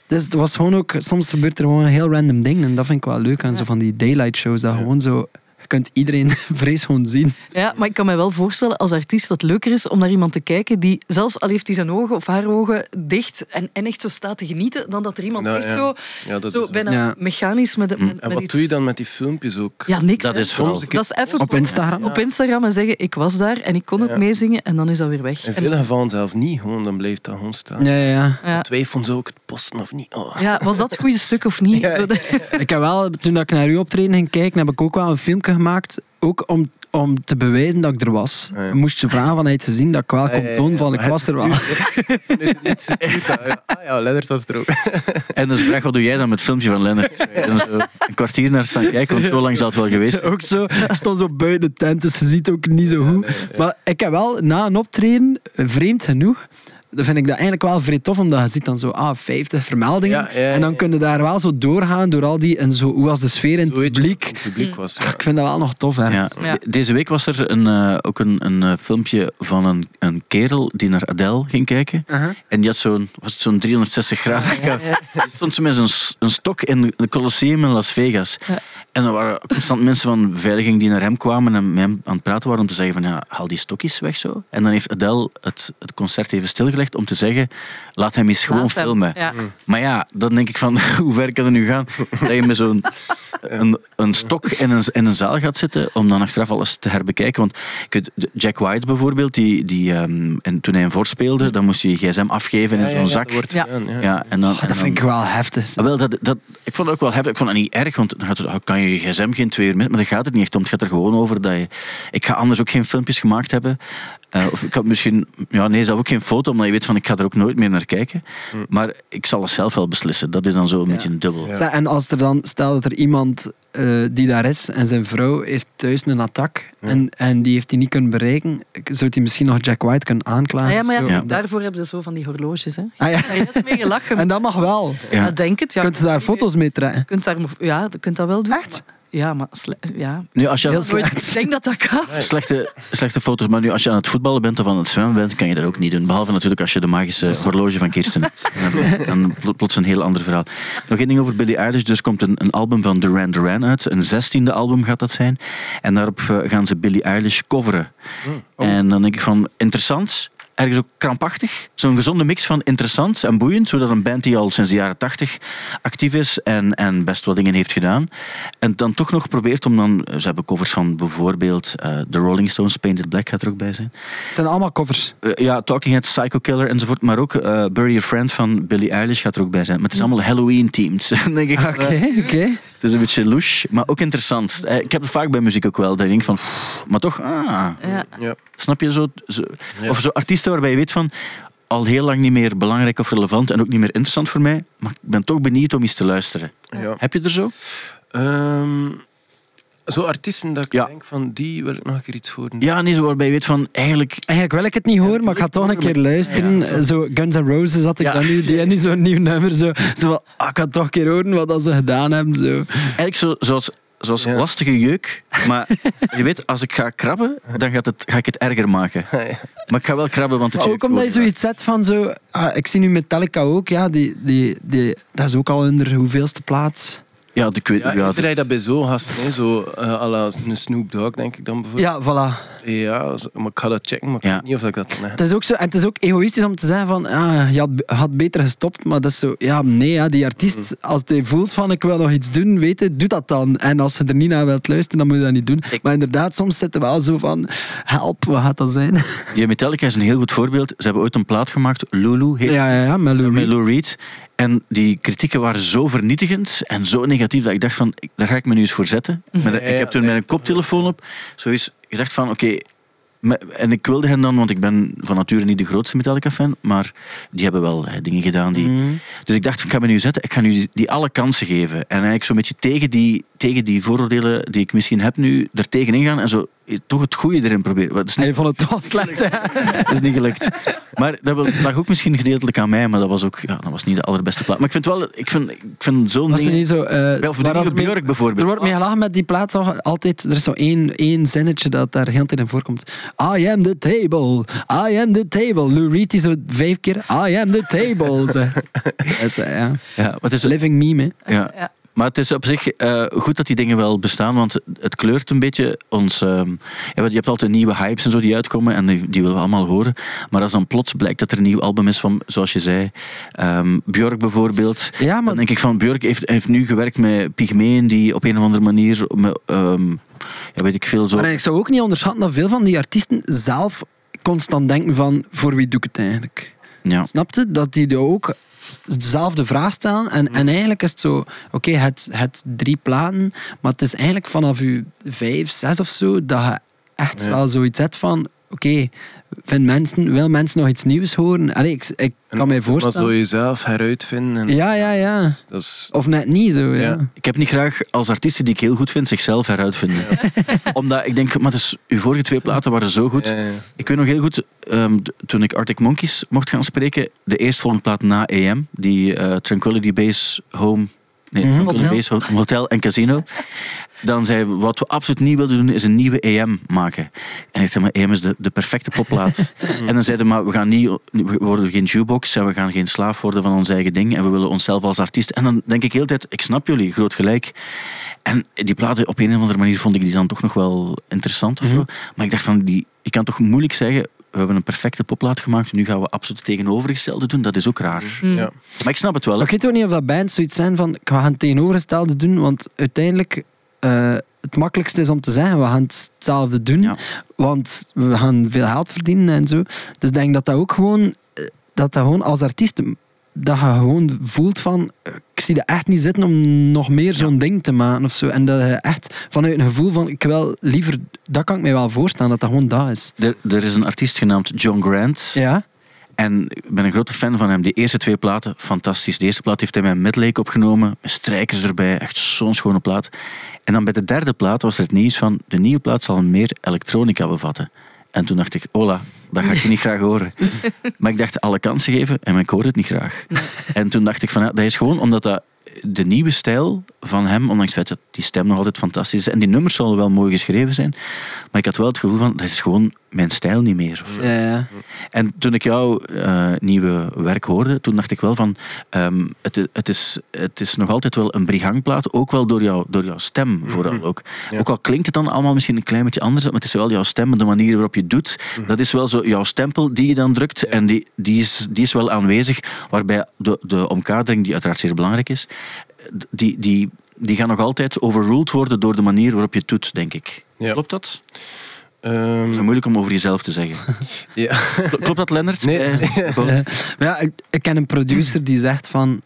Dus het was gewoon ook... Soms gebeurt er gewoon een heel random ding. En dat vind ik wel leuk aan zo van die daylight shows. Dat gewoon zo... Je kunt iedereen (laughs) vrees gewoon zien.
Ja, maar ik kan me wel voorstellen als artiest dat het leuker is om naar iemand te kijken die, zelfs al heeft hij zijn ogen of haar ogen dicht en, en echt zo staat te genieten, dan dat er iemand
Nou,
echt
ja.
zo,
Ja, dat
zo
is
bijna
Ja.
mechanisch met, met, met
En wat
iets...
doe je dan met die filmpjes ook?
Ja, niks.
Dat
hè.
is vooral-
Dat is even
Op Instagram.
op Instagram en zeggen ik was daar en ik kon het meezingen en dan is dat weer weg.
In
En-
veel gevallen zelf niet, gewoon, dan blijft dat gewoon staan.
Ja, ja, ja.
Twijfelen zou ik het posten of niet? Oh.
ja, was dat het goede stuk of niet? (laughs)
Ik heb wel, toen dat ik naar uw optreden ging kijken, heb ik ook wel een filmpje gemaakt. Ook om, om te bewijzen dat ik er was.
Ja, ja.
Moest je vragen vanuit gezien dat ik wel kon tonen van ik was er wel.
het ah, ja. Ah ja, Lennart was er ook. (laughs)
En dus vraag, wat doe jij dan met het filmpje van Lennart? En zo een kwartier naar staan kijken, want zo lang zal het wel geweest zijn.
Ook zo, ik stond zo buiten de tent, dus je ziet ook niet zo goed. Maar ik heb wel na een optreden, vreemd genoeg, dan vind ik dat eigenlijk wel vrij tof, omdat je ziet dan zo ah, 50 vermeldingen.
Ja, ja, ja,
en dan
ja.
kun je daar wel zo doorgaan door al die, en zo, hoe was de sfeer in het publiek.
het publiek was. Ja.
Ik vind dat wel nog tof, hè.
Ja.
Ja.
De- Deze week was er een, eh, ook een, een eh, filmpje van een, een kerel die naar Adele ging kijken. En die had zo'n was het zo'n 360 graden. Die stond zo met zo'n een stok in het Colosseum in Las Vegas.
Ja.
En er waren constant mensen van beveiliging die naar hem kwamen en met hem aan het praten waren om te zeggen van ja, haal die stokjes weg zo. En dan heeft Adele het, het concert even stilgelegd om te zeggen, laat hem eens gewoon
Laat
filmen.
Ja.
Maar ja, dan denk ik van, (laughs) hoe ver kan het nu gaan? Dat je met zo'n een, een stok in een, in een zaal gaat zitten om dan achteraf alles te herbekijken. Want ik weet, de- Jack White bijvoorbeeld, die, die, ehm, en toen hij hem voorspeelde, dan moest hij je gsm afgeven in zo'n
ja,
zak.
dat wordt
Ja.
ja.
Ja, en dan, en
dat
dan-
vind ik wel heftig.
Wel, dat, dat, ik vond het ook wel heftig. Ik vond het niet erg, want dan gaat het, kan je je gsm geen twee uur met, maar daar gaat het niet echt om. Het gaat er gewoon over dat je... Ik ga anders ook geen filmpjes gemaakt hebben. Eh, of ik had misschien... Ja, nee, zelf ook geen foto, omdat je weet van ik ga er ook nooit meer naar kijken. Maar ik zal het zelf wel beslissen. Dat is dan zo een beetje een dubbel.
Ja.
En als er dan, stel dat er iemand eh, die daar is en zijn vrouw heeft thuis een attack en, en die heeft die niet kunnen bereiken, zou hij misschien nog Jack White kunnen aanklagen?
Ah ja, maar ja, daarvoor hebben ze zo van die horloges. Hè.
Ah, ja.
Daar is mee gelachen. (laughs)
En dat mag wel.
Ja.
Ja, denk het. Ja.
Kunt je daar foto's mee trekken?
Kunt daar, ja, je kunt dat wel doen.
Echt?
maar- Ja, maar sle- ja.
Nu, als je
Heel
het-
slecht.
Ik denk dat dat kan.
slechte, slechte foto's, maar nu als je aan het voetballen bent of aan het zwemmen bent, kan je dat ook niet doen. Behalve natuurlijk als je de magische horloge van Kirsten hebt. (laughs) Dan, dan pl- plots een heel ander verhaal. Nog één ding over Billie Eilish. Dus komt een, een album van Duran Duran uit. Een zestiende album gaat dat zijn. En daarop eh, gaan ze Billie Eilish coveren. En dan denk ik van, interessant. Ergens ook krampachtig. Zo'n gezonde mix van interessant en boeiend. Zodat een band die al sinds de jaren tachtig actief is en, en best wat dingen heeft gedaan. En dan toch nog probeert om dan... Ze hebben covers van bijvoorbeeld eh The Rolling Stones, Painted Black gaat er ook bij zijn.
Het zijn allemaal covers.
Eh, ja, Talking Heads, Psycho Killer enzovoort. Maar ook eh Bury Your Friend van Billie Eilish gaat er ook bij zijn. Maar het is allemaal Halloween-themed. Dan (laughs) denk ik,
Oké,
eh,
oké.
Het is een beetje louche, maar ook interessant. Eh, ik heb het vaak bij muziek ook wel. Dat ik denk van... pff, maar toch, ah,
Ja.
Ja.
snap je zo, zo...
Ja.
Of zo artiesten waarbij je weet van... Al heel lang niet meer belangrijk of relevant en ook niet meer interessant voor mij. Maar ik ben toch benieuwd om eens te luisteren.
Ja.
Heb je er zo?
Ehm, Zo artiesten dat ik
Ja.
denk van, die wil ik nog een keer iets horen.
Ja, nee, zo waarbij je weet van eigenlijk...
Eigenlijk wil ik het niet horen, maar ik ga toch een keer luisteren. Zo Guns N' Roses had ik
Ja.
dan nu, die hebben nu zo'n nieuw nummer. Zo, zo van, ah, ik ga toch een keer horen wat dat ze gedaan hebben. Zo.
Eigenlijk zo, zoals, zoals
Ja.
lastige jeuk. Maar je weet, als ik ga krabben, dan gaat het, ga ik het erger maken. (laughs) Maar ik ga wel krabben, want het
ook omdat je zoiets zet van zo... ah, ik zie nu Metallica ook, ja, die, die, die, dat is ook al in de hoeveelste plaats.
Ja, de, ja,
Ja,
ja,
ik draai dat bij zo'n gasten, hè, zo eh à la een Snoop Dogg, denk ik dan bijvoorbeeld.
Ja, voilà.
Ja, maar ik ga dat checken, maar ik
Ja.
weet niet of ik dat echt...
Het is ook zo, en het is ook egoïstisch om te zeggen van, ah, je had, had beter gestopt, maar dat is zo, ja, nee, ja, die artiest, als hij voelt van, ik wil nog iets doen, weet je, doe dat dan. En als je er niet naar wilt luisteren, dan moet je dat niet doen. Maar inderdaad, soms zitten we wel zo van, help, wat gaat dat zijn?
Ja, Metallica is een heel goed voorbeeld. Ze hebben ooit een plaat gemaakt, Lulu heet
Ja, ja, ja, met Lou
met
Reed.
En die kritieken waren zo vernietigend en zo negatief dat ik dacht van, daar ga ik me nu eens voor zetten. (laughs) Met ik heb toen met een koptelefoon op zo eens gedacht van, oké... en ik wilde hen dan, want ik ben van nature niet de grootste Metallica-fan, maar die hebben wel dingen gedaan die...
Mhm.
Dus ik dacht, ik ga me nu zetten, ik ga nu die, alle kansen geven. En eigenlijk zo'n beetje tegen die, tegen die vooroordelen die ik misschien heb nu, er tegenin gaan en zo toch het goede erin proberen. Dat is niet
je vond het toch slecht, hè?
dat is niet gelukt. Maar dat lag ook misschien gedeeltelijk aan mij, maar dat was ook ja, dat was niet de allerbeste plaat. Maar ik vind wel, ik vind, ik vind zo'n
Was er
ding...
niet zo... eh,
Wel, voor
waar
de nieuwe Björk bijvoorbeeld.
Er wordt mee gelachen met die plaat toch altijd. Er is zo één, één zinnetje dat daar heel tijd in voorkomt. I am the table. I am the table. Lou Reed die zo vijf keer I am the table zegt. (laughs) Eh, ja.
Ja, het is,
Living meme, hè.
ja.
Ja.
Maar het is op zich eh, goed dat die dingen wel bestaan, want het kleurt een beetje ons... ehm, je hebt altijd nieuwe hypes en zo die uitkomen en die, die willen we allemaal horen. Maar als dan plots blijkt dat er een nieuw album is van, zoals je zei, ehm Björk bijvoorbeeld...
Ja, maar
Dan denk ik van, Björk heeft, heeft nu gewerkt met pygmeeën die op een of andere manier... Met, ehm, ja, weet ik veel, zo...
Maar ik zou ook niet onderschatten dat veel van die artiesten zelf constant denken van voor wie doe ik het eigenlijk?
Ja.
Snapte? Dat die er ook dezelfde vraag stellen. En, en eigenlijk is het zo, oké, het, het drie platen, maar het is eigenlijk vanaf je vijf, zes of zo, dat je echt
Ja.
wel zoiets hebt van, oké, vind mensen, wil mensen nog iets nieuws horen? Allee, ik, ik kan mij
Maar zo
voorstellen.
jezelf heruitvinden. En
Ja, ja, ja.
Dat is...
Of net niet zo, ja.
Ja.
Ik heb niet graag als artiesten die ik heel goed vind zichzelf heruitvinden. (laughs) Omdat ik denk, maar is, uw vorige twee platen waren zo goed.
Ja, ja.
Ik weet nog heel goed, ehm, toen ik Arctic Monkeys mocht gaan spreken, de eerstvolgende plaat na EM, die eh, Tranquility Base Home, nee,
Mhm.
Tranquility
Hotel.
Hotel en Casino. Dan zei we, wat we absoluut niet wilden doen, is een nieuwe EM maken. En ik zei, maar EM is de, de perfecte popplaat. (laughs) en dan zeiden we, maar we gaan niet, we worden geen jukebox en we gaan geen slaaf worden van ons eigen ding en we willen onszelf als artiest. En dan denk ik heel de tijd, ik snap jullie, groot gelijk. En die platen, op een of andere manier vond ik die dan toch nog wel interessant of zo. Maar ik dacht van, die, ik kan toch moeilijk zeggen, we hebben een perfecte popplaat gemaakt, nu gaan we absoluut het tegenovergestelde doen. Dat is ook raar.
Ja.
Maar ik snap het wel.
Ik weet ook niet of dat bands zoiets zijn van, ik ga het tegenovergestelde doen, want uiteindelijk, eh, het makkelijkste is om te zeggen, we gaan hetzelfde doen,
Ja.
want we gaan veel geld verdienen en zo. Dus ik denk dat dat ook gewoon, eh, dat dat gewoon als artiest, dat je gewoon voelt van, ik zie er echt niet zitten om nog meer zo'n ding te maken of zo. En dat je echt vanuit een gevoel van, ik wil liever, dat kan ik mij wel voorstellen, dat dat gewoon dat is.
Er, er is een artiest genaamd John Grant.
Ja?
En ik ben een grote fan van hem. De eerste twee platen, fantastisch. De eerste plaat heeft hij met Midlake opgenomen. Met strijkers erbij. Echt zo'n schone plaat. En dan bij de derde plaat was er het nieuws van... De nieuwe plaat zal meer elektronica bevatten. En toen dacht ik, hola, dat ga ik niet graag horen. (laughs) Maar ik dacht, alle kansen geven. En ik hoorde het niet graag. En toen dacht ik van, ja, dat is gewoon omdat dat de nieuwe stijl van hem, ondanks het feit dat die stem nog altijd fantastisch is. En die nummers zouden wel mooi geschreven zijn. Maar ik had wel het gevoel van, dat is gewoon mijn stijl niet meer. of zo.
Ja, ja.
En toen ik jouw eh, nieuwe werk hoorde, toen dacht ik wel van, ehm, het, het, is, het is nog altijd wel een brigangplaat, ook wel door, jou, door jouw stem vooral ook.
Ja.
Ook al klinkt het dan allemaal misschien een klein beetje anders, maar het is wel jouw stem en de manier waarop je het doet, dat is wel zo jouw stempel die je dan drukt en die, die, is, die is wel aanwezig, waarbij de, de omkadering, die uiteraard zeer belangrijk is, die, die, die gaan nog altijd overruled worden door de manier waarop je het doet, denk ik.
Ja.
Klopt dat?
Ehm,
Het is moeilijk om over jezelf te zeggen. (laughs)
ja.
Klopt dat, Lennart?
Nee.
Eh, (laughs)
ja, ik, ik ken een producer die zegt van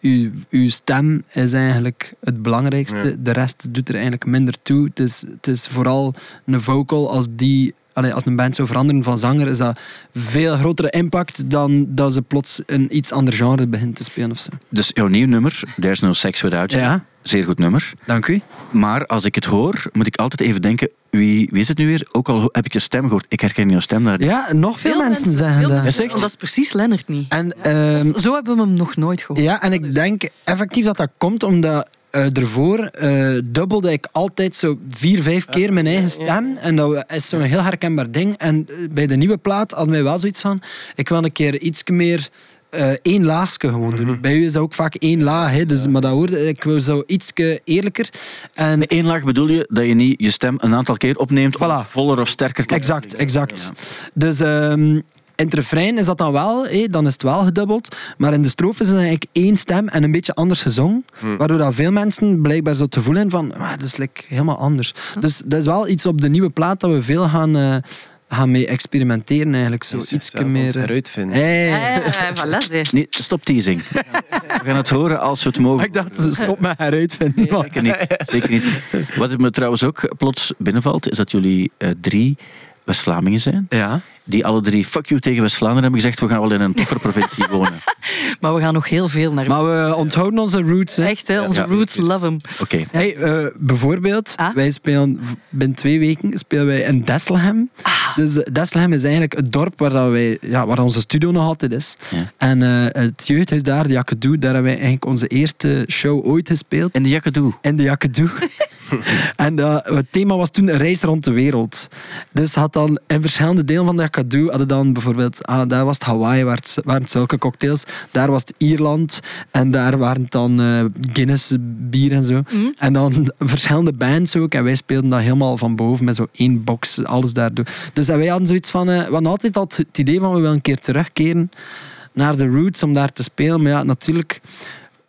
uw, uw stem is eigenlijk het belangrijkste.
Ja.
De rest doet er eigenlijk minder toe. Het is, het is vooral een vocal als die. Allee, als een band zou veranderen van zanger, is dat veel grotere impact dan dat ze plots een iets ander genre begint te spelen of zo.
Dus jouw nieuw nummer, There's No Sex Without You,
Ja.
zeer goed nummer.
Dank u.
Maar als ik het hoor, moet ik altijd even denken, wie, wie is het nu weer? Ook al heb ik je stem gehoord, ik herken jouw stem daar niet.
Ja, nog veel, mensen zeggen
veel
dat.
mensen? Dat is precies Lennart niet.
En, ehm,
Zo hebben we hem nog nooit gehoord.
ja, en ik denk effectief dat dat komt omdat eh ervoor eh, dubbelde ik altijd zo vier, vijf keer mijn eigen stem. En dat is zo'n heel herkenbaar ding. En eh, bij de nieuwe plaat hadden wij wel zoiets van... Ik wil een keer iets meer... eh één laagje gewoon doen. Bij u is dat ook vaak één laag, hè, dus, maar dat hoorde ik wou zo iets eerlijker. En
Met één laag bedoel je dat je niet je stem een aantal keer opneemt om
Voilà.
voller of sterker te
Exact, exact. Dus ehm, in het refrein is dat dan wel, hé, dan is het wel gedubbeld. Maar in de strofes is het eigenlijk één stem en een beetje anders gezongen. Waardoor dat veel mensen blijkbaar zo te voelen van, ah, dat is like helemaal anders. Dus dat is wel iets op de nieuwe plaat dat we veel gaan, eh, gaan mee experimenteren eigenlijk. Zo iets meer... eh. Hey.
Voilà. (laughs)
Nee, stop teasing. We gaan het horen als we het mogen.
Ik dacht, stop met heruitvinden.
Zeker niet. Zeker niet. Wat me trouwens ook plots binnenvalt, is dat jullie eh, drie West-Vlamingen zijn.
Ja.
Die alle drie fuck you tegen West-Vlaanderen hebben gezegd, we gaan wel in een toffer provincie (laughs) wonen.
Maar we gaan nog heel veel naar...
Maar we onthouden onze roots. Hè.
Echt, hè? Onze
Ja.
roots love hem.
Oké.
Hey, eh, bijvoorbeeld,
Ah?
wij spelen binnen twee weken spelen wij in Desselhem.
Ah.
Dus eh, Desselhem is eigenlijk het dorp waar, dat wij, ja, waar onze studio nog altijd is.
Ja.
En eh, het jeugdhuis daar, de Jakkedoe, daar hebben wij eigenlijk onze eerste show ooit gespeeld.
En de Jakkedoe.
In de Jakkedoe. (laughs) en het thema was toen een reis rond de wereld. Dus had dan in verschillende delen van de Jakkedoe hadden dan bijvoorbeeld, ah, daar was het Hawaii, waar het, waren het zulke cocktails. Daar was het Ierland en daar waren het dan eh, Guinness bier en zo. En dan (laughs) verschillende bands ook. En wij speelden dat helemaal van boven met zo één box, alles daardoor. Dus en wij hadden zoiets van, eh, we hadden altijd al het idee van we willen een keer terugkeren naar de roots om daar te spelen. Maar ja, natuurlijk,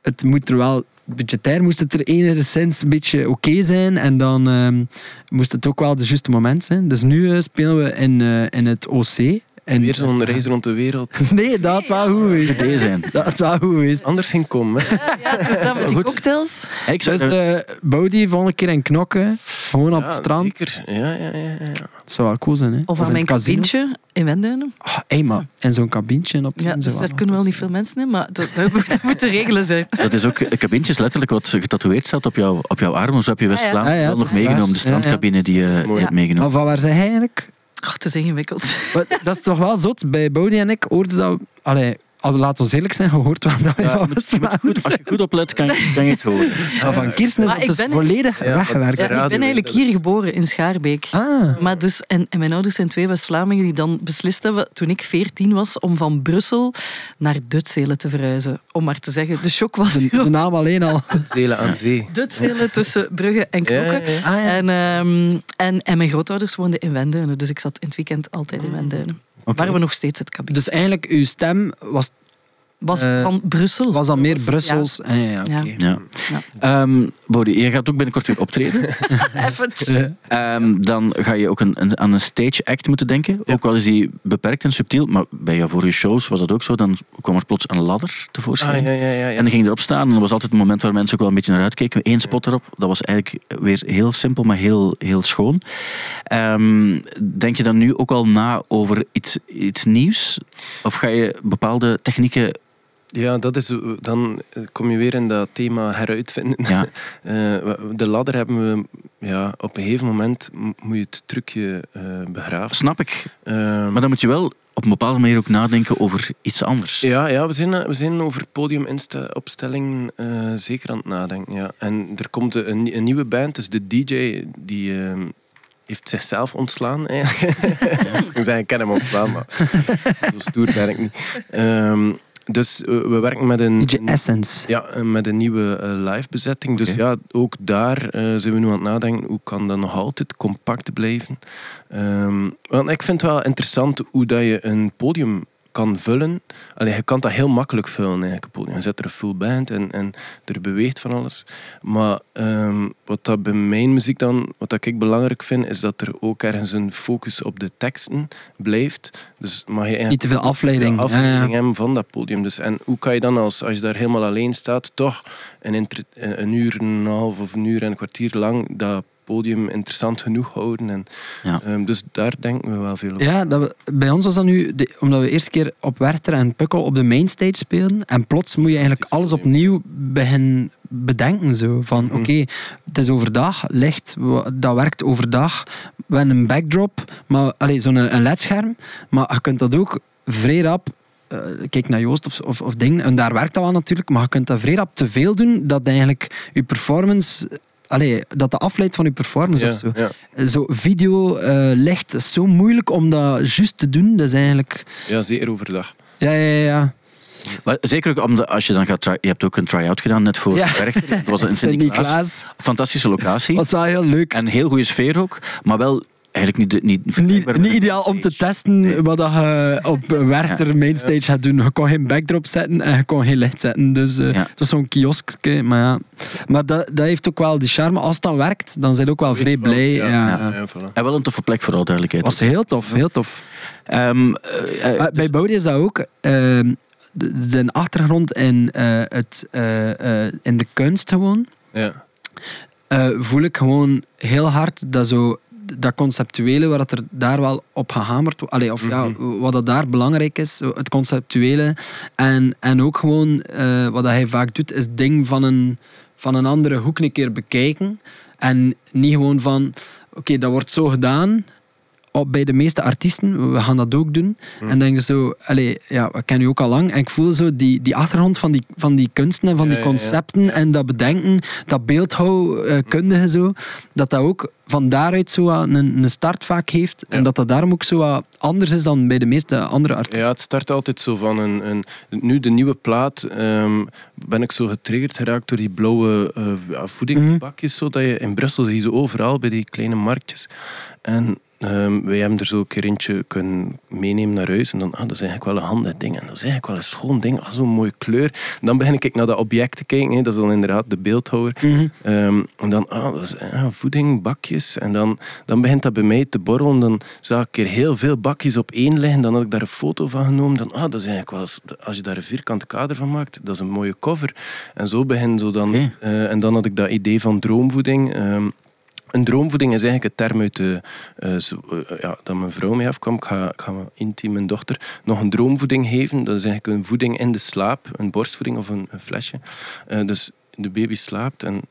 het moet er wel budgetair moest het er enigszins een beetje oké zijn. En dan ehm, moest het ook wel de juiste moment zijn. Dus nu eh, spelen we in, eh, in het OC. En
Weer zo'n reis rond de wereld. (laughs)
Nee, dat had wel goed geweest.
Zijn.
Dat had wel goed geweest.
Anders ging komen. hè.
Ja, dus dat met die cocktails.
Ik zou,
Dus uh, Bodie volgende keer in knokken. Gewoon op
Ja,
het strand.
Zeker. Ja, ja, ja, ja.
Dat zou wel cool zijn, hè?
Of
in
aan mijn kabientje in Wenduinen.
Ah, hey, maar in zo'n kabientje op
Ja, dus daar kunnen wel niet veel mensen in, maar dat, dat, moet- (laughs) dat moet de regelen zijn.
dat is ook, een kabintje is letterlijk wat getatoeëerd staat op, jou, op jouw arm. Zo heb je West-Vlaanderen
Ah, ja,
wel
dat
nog
is
meegenomen.
waar.
De strandcabine die je
mooi.
hebt meegenomen.
Maar van waar zijn hij eigenlijk?
Oh, het is ingewikkeld.
Maar dat is toch wel zot. Bij Bodie en ik hoorden dat... Allee, al- laat ons eerlijk zijn, gehoord wat dat we
Ja, moet-
West-Vlaanderen
Als je goed oplet, kan je, kan je het horen. (laughs)
Maar van Kirsten is dat dus
ben-
volledig
Ja,
weggewerkt.
Ja, ik ben eigenlijk hier geboren, in Schaarbeek.
Ah.
Maar dus, en, en mijn ouders zijn twee West-Vlamingen die dan beslist hebben, toen ik 14 was, om van Brussel naar Dutselen te verhuizen. Om maar te zeggen, de shock was
De, de naam alleen al. (laughs)
Zelen aan zee.
Dutselen tussen Brugge en Knokke.
Ja, ja, ja.
Ah.
En, ehm, en, en mijn grootouders woonden in Wenduinen, dus ik zat in het weekend altijd in Wenduinen.
Oké.
Waar we nog steeds het kabinet
Dus eigenlijk, uw stem was,
was
eh,
van Brussel.
was dan meer Brussels. Ah, ja, ja, oké.
Ja.
Ja.
Ja.
Ehm, Bodie, jij gaat ook binnenkort weer optreden. (laughs)
Even- (laughs)
Ehm, dan ga je ook een, een- aan een stage act moeten denken. Ook al is die beperkt en subtiel. Maar bij jouw vorige shows was dat ook zo. Dan kwam er plots een ladder tevoorschijn.
Ah, ja, ja, ja, ja.
En dan ging je erop staan. En dat was altijd het moment waar mensen ook wel een beetje naar uitkeken. Eén spot erop. Dat was eigenlijk weer heel simpel, maar heel, heel schoon. Ehm, denk je dan nu ook al na over iets, iets nieuws? Of ga je bepaalde technieken...
Ja, dat is, dan kom je weer in dat thema heruitvinden.
Ja, (laughs)
Eh, de ladder hebben we, ja, op een gegeven moment moet je het trucje eh, begraven.
snap ik.
Ehm,
Maar dan moet je wel op een bepaalde manier ook nadenken over iets anders.
Ja, ja we, zijn, eh, we zijn over podiumopstellingen eh zeker aan het nadenken. Ja. En er komt een, een, nieuwe band, dus de DJ die ehm, heeft zichzelf ontslaan. Eigenlijk. (laughs) (laughs) ik zeg, ik ken hem ontslaan, maar zo stoer ben ik niet. Ehm, dus eh, we werken met een...
DJ Essence.
Ja, met een nieuwe eh, live bezetting. Dus ja, ook daar eh, zijn we nu aan het nadenken hoe kan dat nog altijd compact blijven. Ehm, want ik vind het wel interessant hoe dat je een podium kan vullen. Allee, je kan dat heel makkelijk vullen, eigenlijk. Je zet er een full band en, en er beweegt van alles. Maar ehm, wat dat bij mijn muziek dan, wat dat ik belangrijk vind, is dat er ook ergens een focus op de teksten blijft. Dus mag je
Niet te veel afleiding.
afleiding
Ja, ja.
hebben van dat podium. Dus, en hoe kan je dan, als, als je daar helemaal alleen staat, toch een, een uur en een half of een uur en een kwartier lang dat podium interessant genoeg houden. En,
Ja.
ehm, dus daar denken we wel veel over.
Ja, dat we, bij ons was dat nu, de- omdat we eerst keer op Werther en Pukkel op de mainstage speelden. En plots moet je eigenlijk alles
opnieuw.
beginnen bedenken. Zo. Van
Mhm.
oké, het is overdag, licht, dat werkt overdag. We hebben een backdrop, maar allee, zo'n een ledscherm. Maar je kunt dat ook vrij rap eh, kijk naar Joost of, of, of dingen, en daar werkt dat wel natuurlijk, maar je kunt dat vrij rap te veel doen, dat eigenlijk je performance, allee, dat dat afleidt van je performance
Ja,
of zo.
ja.
Zo video, eh, licht, is zo moeilijk om dat juist te doen. Dat is eigenlijk...
ja, zeker overdag.
Ja, ja, ja.
Maar zeker ook omdat als je dan gaat... Je hebt ook een try-out gedaan net voor
Ja.
Werchter. Dat was in (laughs) Sint-Niklaas.
Sint-Niklaas.
Fantastische locatie.
was wel heel leuk.
En heel goede sfeer ook. Maar wel eigenlijk niet... Niet,
Niet, ideaal om te testen
Nee.
wat dat je op (laughs) Werchter mainstage gaat doen. Je kon geen backdrop zetten en je kon geen licht zetten. Dus eh,
Ja.
het was zo'n kioskje. Maar, ja. maar dat, dat heeft ook wel die charme. Als het dan werkt, dan zijn je ook wel vrij blij.
Ja,
Ja,
voilà.
En wel een toffe plek, vooral duidelijkheid.
was heel tof, heel tof.
Ehm, eh, eh,
Maar bij Boudi is dat ook. ehm, de- zijn achtergrond in, eh, het, in de kunst gewoon.
Ja.
eh, voel ik gewoon heel hard dat zo dat conceptuele waar dat er daar wel op gehamerd wordt, allee, of ja, wat dat daar belangrijk is, zo het conceptuele. En, en ook gewoon eh, wat dat hij vaak doet is ding van een, van een andere hoek een keer bekijken. En niet gewoon van oké, dat wordt zo gedaan op, bij de meeste artiesten, we gaan dat ook doen. En dan denk je zo, allee, ja, ik ken u ook al lang. En ik voel zo die, die achtergrond van die, van die kunsten en van die
Ja, ja, ja.
concepten en dat bedenken, dat beeldhouwkundige zo, dat dat ook van daaruit zo een, een start vaak heeft. En dat dat daarom ook zo wat anders is dan bij de meeste andere artiesten.
Ja, het start altijd zo van een... een nu, de nieuwe plaat, ehm, ben ik zo getriggerd geraakt door die blauwe eh, ja, voedingsbakjes. Zo, dat je in Brussel zie je ze overal bij die kleine marktjes. En ehm, wij hebben er zo een keer eentje kunnen meenemen naar huis. En dan, ah, dat is eigenlijk wel een handig ding. En dat is eigenlijk wel een schoon ding. Ah, zo'n mooie kleur. En dan begin ik naar dat object te kijken. Dat is dan inderdaad de beeldhouwer. Ehm, en dan, ah, dat is ah, voeding, bakjes. En dan, dan begint dat bij mij te borrelen. Dan zag ik er heel veel bakjes op één liggen. Dan had ik daar een foto van genomen. Dan, ah, dat is eigenlijk wel, als je daar een vierkante kader van maakt, dat is een mooie cover. En zo begin zo dan. Eh, en dan had ik dat idee van droomvoeding. Ehm, een droomvoeding is eigenlijk een term uit de, eh, zo- eh, ja, dat mijn vrouw mee afkwam. Ik ga, ik ga mijn intiem, mijn dochter, nog een droomvoeding geven. Dat is eigenlijk een voeding in de slaap, een borstvoeding of een, een flesje. Eh, dus de baby slaapt en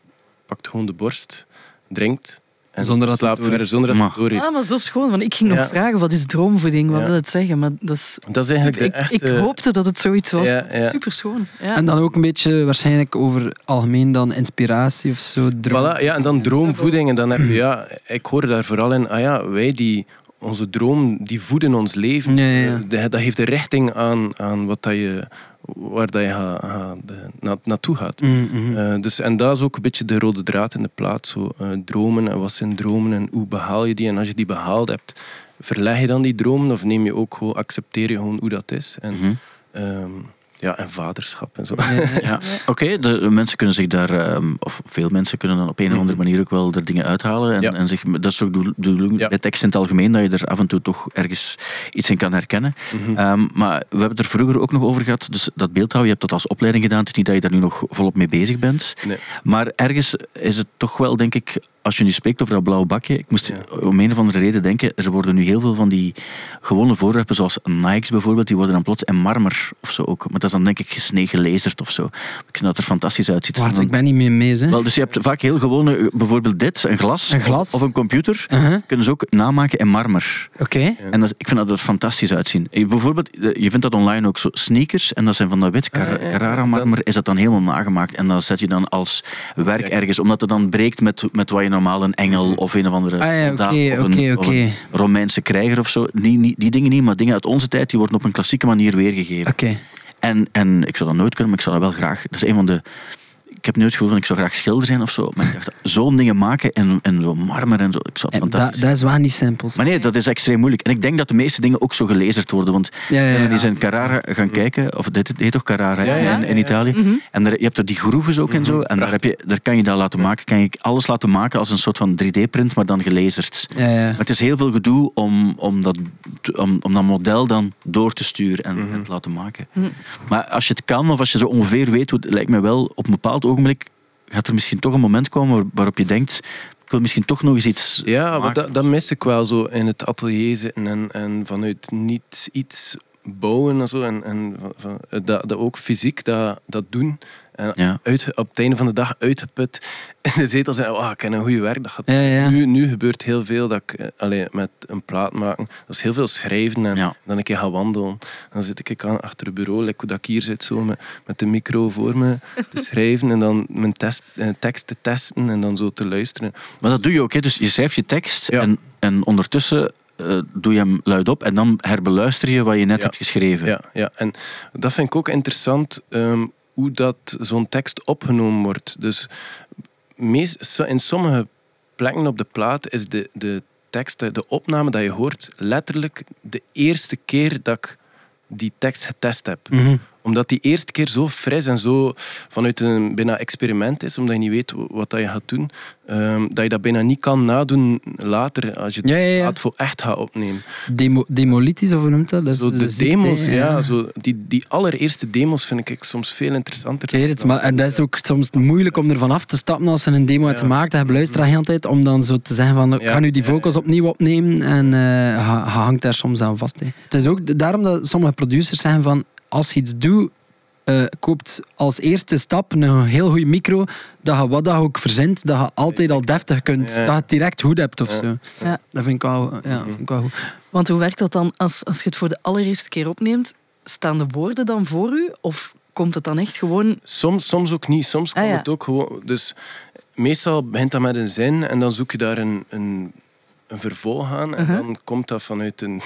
pakt gewoon de borst, drinkt en
Zonder dat
verder zonder dat het doorheeft.
Ah, maar zo schoon. Want ik ging nog
Ja.
vragen, wat is droomvoeding? Wat
Ja.
wil het zeggen? Maar dat is...
Dat is eigenlijk de
ik,
echte...
ik hoopte dat het zoiets was.
Ja, ja.
Super schoon. Ja.
En dan ook een beetje waarschijnlijk over algemeen dan inspiratie of zo. droom.
Voilà, ja, en dan droomvoeding. En dan heb je, ja, ik hoor daar vooral in, ah ja, wij die, onze droom, die voeden ons leven.
Ja, ja, ja.
Eh, Dat, dat geeft een richting aan, aan wat dat je, waar dat je ga, ga- de- na, naartoe gaat.
Mm, mhm.
Eh, dus, en dat is ook een beetje de rode draad in de plaat. Zo, eh, dromen en wat zijn dromen en hoe behaal je die? En als je die behaald hebt, verleg je dan die dromen of neem je ook gewoon, accepteer je gewoon hoe dat is? En,
Mhm.
ehm, ja, en vaderschap en zo.
Ja, oké. de mensen kunnen zich daar, ehm, of veel mensen kunnen dan op een of andere manier ook wel er dingen uithalen. En,
Ja.
en zich, dat is ook de bedoeling bij tekst in het algemeen, dat je er af en toe toch ergens iets in kan herkennen.
Mhm.
Ehm, maar we hebben er vroeger ook nog over gehad, dus dat beeldhouden, je hebt dat als opleiding gedaan. Het is niet dat je daar nu nog volop mee bezig bent.
Nee.
Maar ergens is het toch wel, denk ik, als je nu spreekt over dat blauwe bakje, ik moest
Ja.
om een of andere reden denken, er worden nu heel veel van die gewone voorwerpen, zoals Nikes bijvoorbeeld, die worden dan plots in marmer of zo ook. Maar dat is dan denk ik gesnee gelezerd of zo. Ik vind dat er fantastisch uitziet.
Wacht,
Dan-
ik ben niet meer mee. Hè.
Wel, dus je hebt vaak heel gewone, eh, bijvoorbeeld dit, een glas,
Een glas.
Of, of een computer,
Uh-huh.
kunnen ze ook namaken in marmer.
Oké.
En dat, ik vind dat er fantastisch uitzien. Eh, Bijvoorbeeld, eh, je vindt dat online ook zo, sneakers, en dat zijn van dat wit Car-
Ah, ja.
Carrara-marmer, is dat dan helemaal nagemaakt. En dat zet je dan als werk ergens, omdat het dan breekt met, met wat je normaal een engel of een of andere
Ah ja,
soldaat of, een, of Romeinse krijger of zo. Die, die, die dingen niet, maar dingen uit onze tijd, die worden op een klassieke manier weergegeven.
Oké.
En, en ik zou dat nooit kunnen, maar ik zou dat wel graag. Dat is een van de. Ik heb nu het gevoel van ik zou graag schilder zijn of zo. Maar ik dacht, zo'n dingen maken en, en zo marmer en zo. Ik zou het
En
fantastisch
Dat, dat is wel niet simpel.
maar nee, dat is extreem moeilijk. En ik denk dat de meeste dingen ook zo gelezerd worden. Want
Ja, ja, ja.
eens in Carrara gaan kijken, of dit heet toch Carrara
Ja, ja,
in, in
ja.
Italië. En daar, je hebt er die groeves ook en zo. En daar, heb je, daar kan je dat laten maken. Kan je alles laten maken als een soort van 3D-print, maar dan gelezerd.
Ja, ja.
Maar het is heel veel gedoe om, om, dat, om, om dat model dan door te sturen en, en te laten maken. Maar als je het kan, of als je zo ongeveer weet, hoe het lijkt me wel op een bepaald ogenblik gaat er misschien toch een moment komen waar- waarop je denkt, ik wil misschien toch nog eens iets
Ja, maar dat, dat mis ik wel zo in het atelier zitten en, en vanuit niet iets bouwen en zo. En, en dat, dat ook fysiek dat, dat doen. En
Ja.
uit, op het einde van de dag uitgeput (laughs) in de zetel zijn. Oh, ik heb een goede werk. Dat gaat
Ja, ja.
Nu, nu gebeurt heel veel dat ik, eh, allee, met een plaat maken. Dat is heel veel schrijven en dan een keer gaan wandelen. Dan zit ik aan achter het bureau, like hoe dat ik hier zit, zo met, met de micro voor me te (laughs) schrijven en dan mijn test, eh, tekst te testen en dan zo te luisteren.
Maar dat doe je ook. Hè? Dus je schrijft je tekst en, en ondertussen eh, doe je hem luid op en dan herbeluister je wat je net
Ja.
hebt geschreven.
Ja, ja, en dat vind ik ook interessant, ehm, hoe dat zo'n tekst opgenomen wordt. Dus meest, in sommige plekken op de plaat is de, de tekst, de- de opname dat je hoort, letterlijk de eerste keer dat ik die tekst getest heb.
Mhm.
Omdat die eerste keer zo fris en zo vanuit een bijna experiment is, omdat je niet weet wat dat je gaat doen, ehm, dat je dat bijna niet kan nadoen later, als je het
Ja, ja, ja.
plaat voor echt gaat opnemen.
Demo, of hoe noemt dat? dat is
Zo de
ziekte,
demos, ja. zo die, die allereerste demos vind ik soms veel interessanter.
Ik weet het, maar en dat is ook soms moeilijk om ervan af te stappen als je een demo hebt gemaakt. Je luistert de hele tijd om dan zo te zeggen van ga nu die vocals opnieuw opnemen en je hangt daar soms aan vast. Het is ook daarom dat sommige producers zeggen van als je iets doet, eh, koopt als eerste stap een heel goede micro, dat je wat dat ook verzint, dat je altijd al deftig kunt,
Ja.
dat je het direct goed hebt of
Ja.
zo.
Ja.
Dat vind ik wel, ja, vind ik wel goed.
Want hoe werkt dat dan als, als je het voor de allereerste keer opneemt? Staan de woorden dan voor u? Of komt het dan echt gewoon...
Soms, soms ook niet. Soms
Ah,
komt
ja.
het ook gewoon... Dus meestal begint dat met een zin en dan zoek je daar een, een, een vervolg aan. En
Uh-huh.
dan komt dat vanuit een...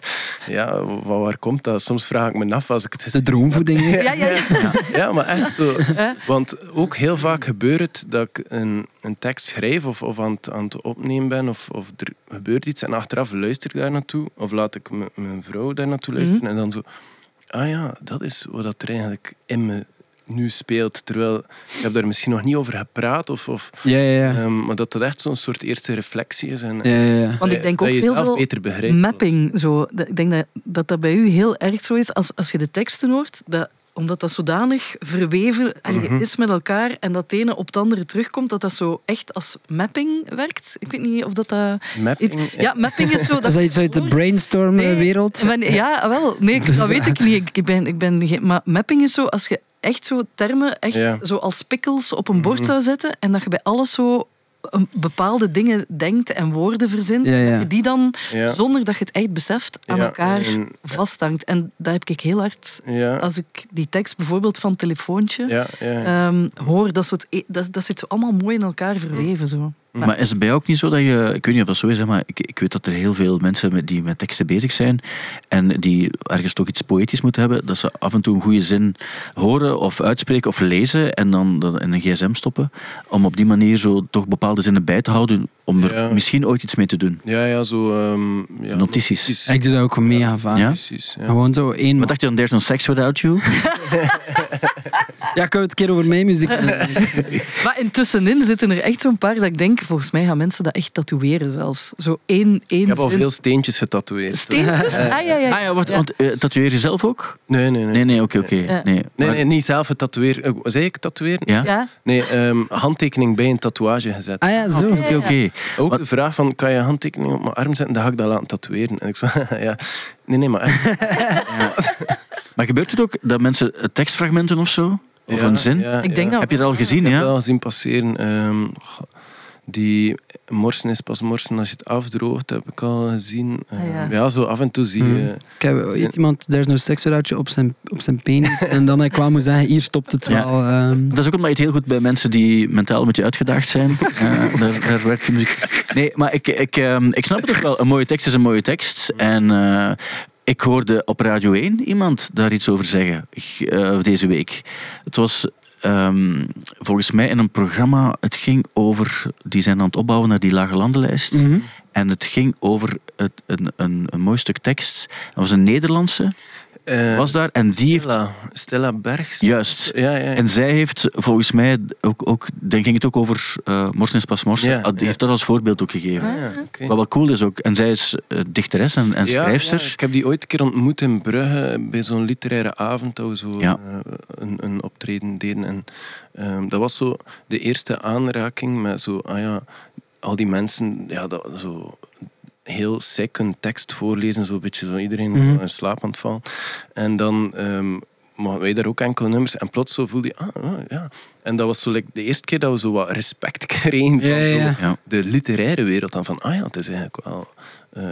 (laughs) ja, wa- waar komt dat? Soms vraag ik me af als ik het
De droomvoeding. hè. (laughs)
Ja, ja, (laughs) ja.
Ja, maar echt zo.
Hè?
Want ook heel vaak gebeurt het dat ik een, een tekst schrijf of, of aan, het, aan het opnemen ben of, of er gebeurt iets en achteraf luister ik daar naartoe of laat ik mijn vrouw daar naartoe luisteren
Mhm.
en dan zo, ah ja, dat is wat dat er eigenlijk in me nu speelt. Terwijl ik heb daar misschien nog niet over gepraat of, of,
Ja, ja, ja.
ehm, maar dat dat echt zo'n soort eerste reflectie is. En,
ja, ja, ja.
Want ik denk
dat
ook
je
heel veel
beter begrijpt.
mapping. Zo. Dat- Ik denk dat, dat dat bij u heel erg zo is. Als, als je de teksten hoort, dat, omdat dat zodanig verweven
Mhm.
is met elkaar en dat het ene op het andere terugkomt, dat dat zo echt als mapping werkt. Ik weet niet of dat... dat
Mapping,
iets- ja, mapping is zo... (laughs)
Dat is iets uit de brainstorm-wereld.
Nee, ja, wel. Nee, dat weet ik niet. Ik- ben, ik ben, maar mapping is zo als je echt zo termen echt
Ja.
zo als pikkels op een bord
Mhm.
zou zetten en dat je bij alles zo een bepaalde dingen denkt en woorden verzint,
Ja, ja.
dat je die dan,
Ja.
zonder dat je het echt beseft, aan
Ja,
elkaar
en-
vasthangt. En dat heb ik heel hard...
Ja,
Als ik die tekst bijvoorbeeld van Telefoontje
ja, ja. ja.
ehm, hoor, dat, soort, dat, dat zit zo allemaal mooi in elkaar verweven. Zo.
Maar is het bij jou ook niet zo dat je... Ik weet niet of dat zo is, maar ik, ik weet dat er heel veel mensen met, die met teksten bezig zijn en die ergens toch iets poëtisch moeten hebben, dat ze af en toe een goede zin horen of uitspreken of lezen en dan dat in een gsm stoppen, om op die manier zo toch bepaalde zinnen bij te houden, om er
Ja.
misschien ooit iets mee te doen.
Ja, ja, zo... ehm, ja,
Notities.
Ik doe dat ook mega vaak.
Ja?
Precies, ja.
Gewoon zo één...
Wat dacht je dan, There's no sex without you? (laughs) (laughs)
Ja, ik het een keer over mijn muziek. (laughs)
Maar intussenin zitten er echt zo'n paar dat ik denk, volgens mij gaan mensen dat echt tatoeëren zelfs. Zo één, één
Ik heb al
zin.
veel steentjes getatoeëerd.
Steentjes? Ah, ja, ja.
Ah ja, want eh, tatoeëer je zelf ook?
Nee, nee, nee.
Nee, nee, oké, oké.
Ja.
Nee,
Nee,
Maar-
nee, niet zelf getatoeëerd. Eh, Zei ik tatoeëren?
Ja?
Ja?
Nee, ehm, handtekening bij een tatoeage gezet.
Ah ja, zo.
Oké, oké.
Ook
Wat-
de vraag van, kan je handtekening op mijn arm zetten? Dan ga ik dat laten tatoeëren. En ik zei, (laughs) ja, nee, nee, maar echt. (laughs)
Maar gebeurt het ook dat mensen eh, tekstfragmenten of zo? Of
Ja,
een zin?
ja,
Ik denk
ja.
dat-
Heb je dat al gezien,
Ik heb
ja?
dat al zien passeren. Ehm, goh, die morsen is pas morsen als je het afdroogt, heb ik al gezien.
Ah,
Ehm,
ja.
ja, zo af en toe zie je...
Ik heb ooit iemand, There's no sex without you, op zijn, op zijn penis. En dan ik wel moet zeggen, hier stopt het
Ja.
wel. ehm.
Dat is ook omdat je het heel goed bij mensen die mentaal een beetje uitgedaagd zijn. (laughs) Eh, daar, daar werkt die muziek. Nee, maar ik, ik, ehm, ik snap het ook wel. Een mooie tekst is een mooie tekst. En eh, ik hoorde op Radio 1 iemand daar iets over zeggen eh, deze week. Het was ehm, volgens mij in een programma. Het ging over. Die zijn aan het opbouwen naar die lage landenlijst.
Mhm.
En het ging over het, een, een, een mooi stuk tekst. Dat was een Nederlandse.
Eh,
Was daar. En die heeft.
Stella, Stella Bergs.
Juist.
Ja, ja, ja.
En zij heeft volgens mij ook, ook dan ging het ook over eh Morsen is pas Morsen.
Ja,
Ah, die
ja.
heeft dat als voorbeeld ook gegeven.
Ah, ja, oké.
Wat wel cool is ook. En zij is eh, dichteres en, en schrijfster.
ja, ik heb die ooit een keer ontmoet in Brugge bij zo'n literaire avond dat we zo
Ja.
een, een optreden deden. En ehm, dat was zo de eerste aanraking met zo, ah ja, al die mensen ja, dat, zo heel een tekst voorlezen, zo'n beetje zo iedereen
Mhm.
in slaap aan het vallen. En dan ehm mogen wij daar ook enkele nummers. En plots zo voelde je, ah, ah, ja. En dat was zo like, de eerste keer dat we zo wat respect (laughs) kregen van
Ja.
de literaire wereld. Dan van, ah ja, het is eigenlijk wel... eh,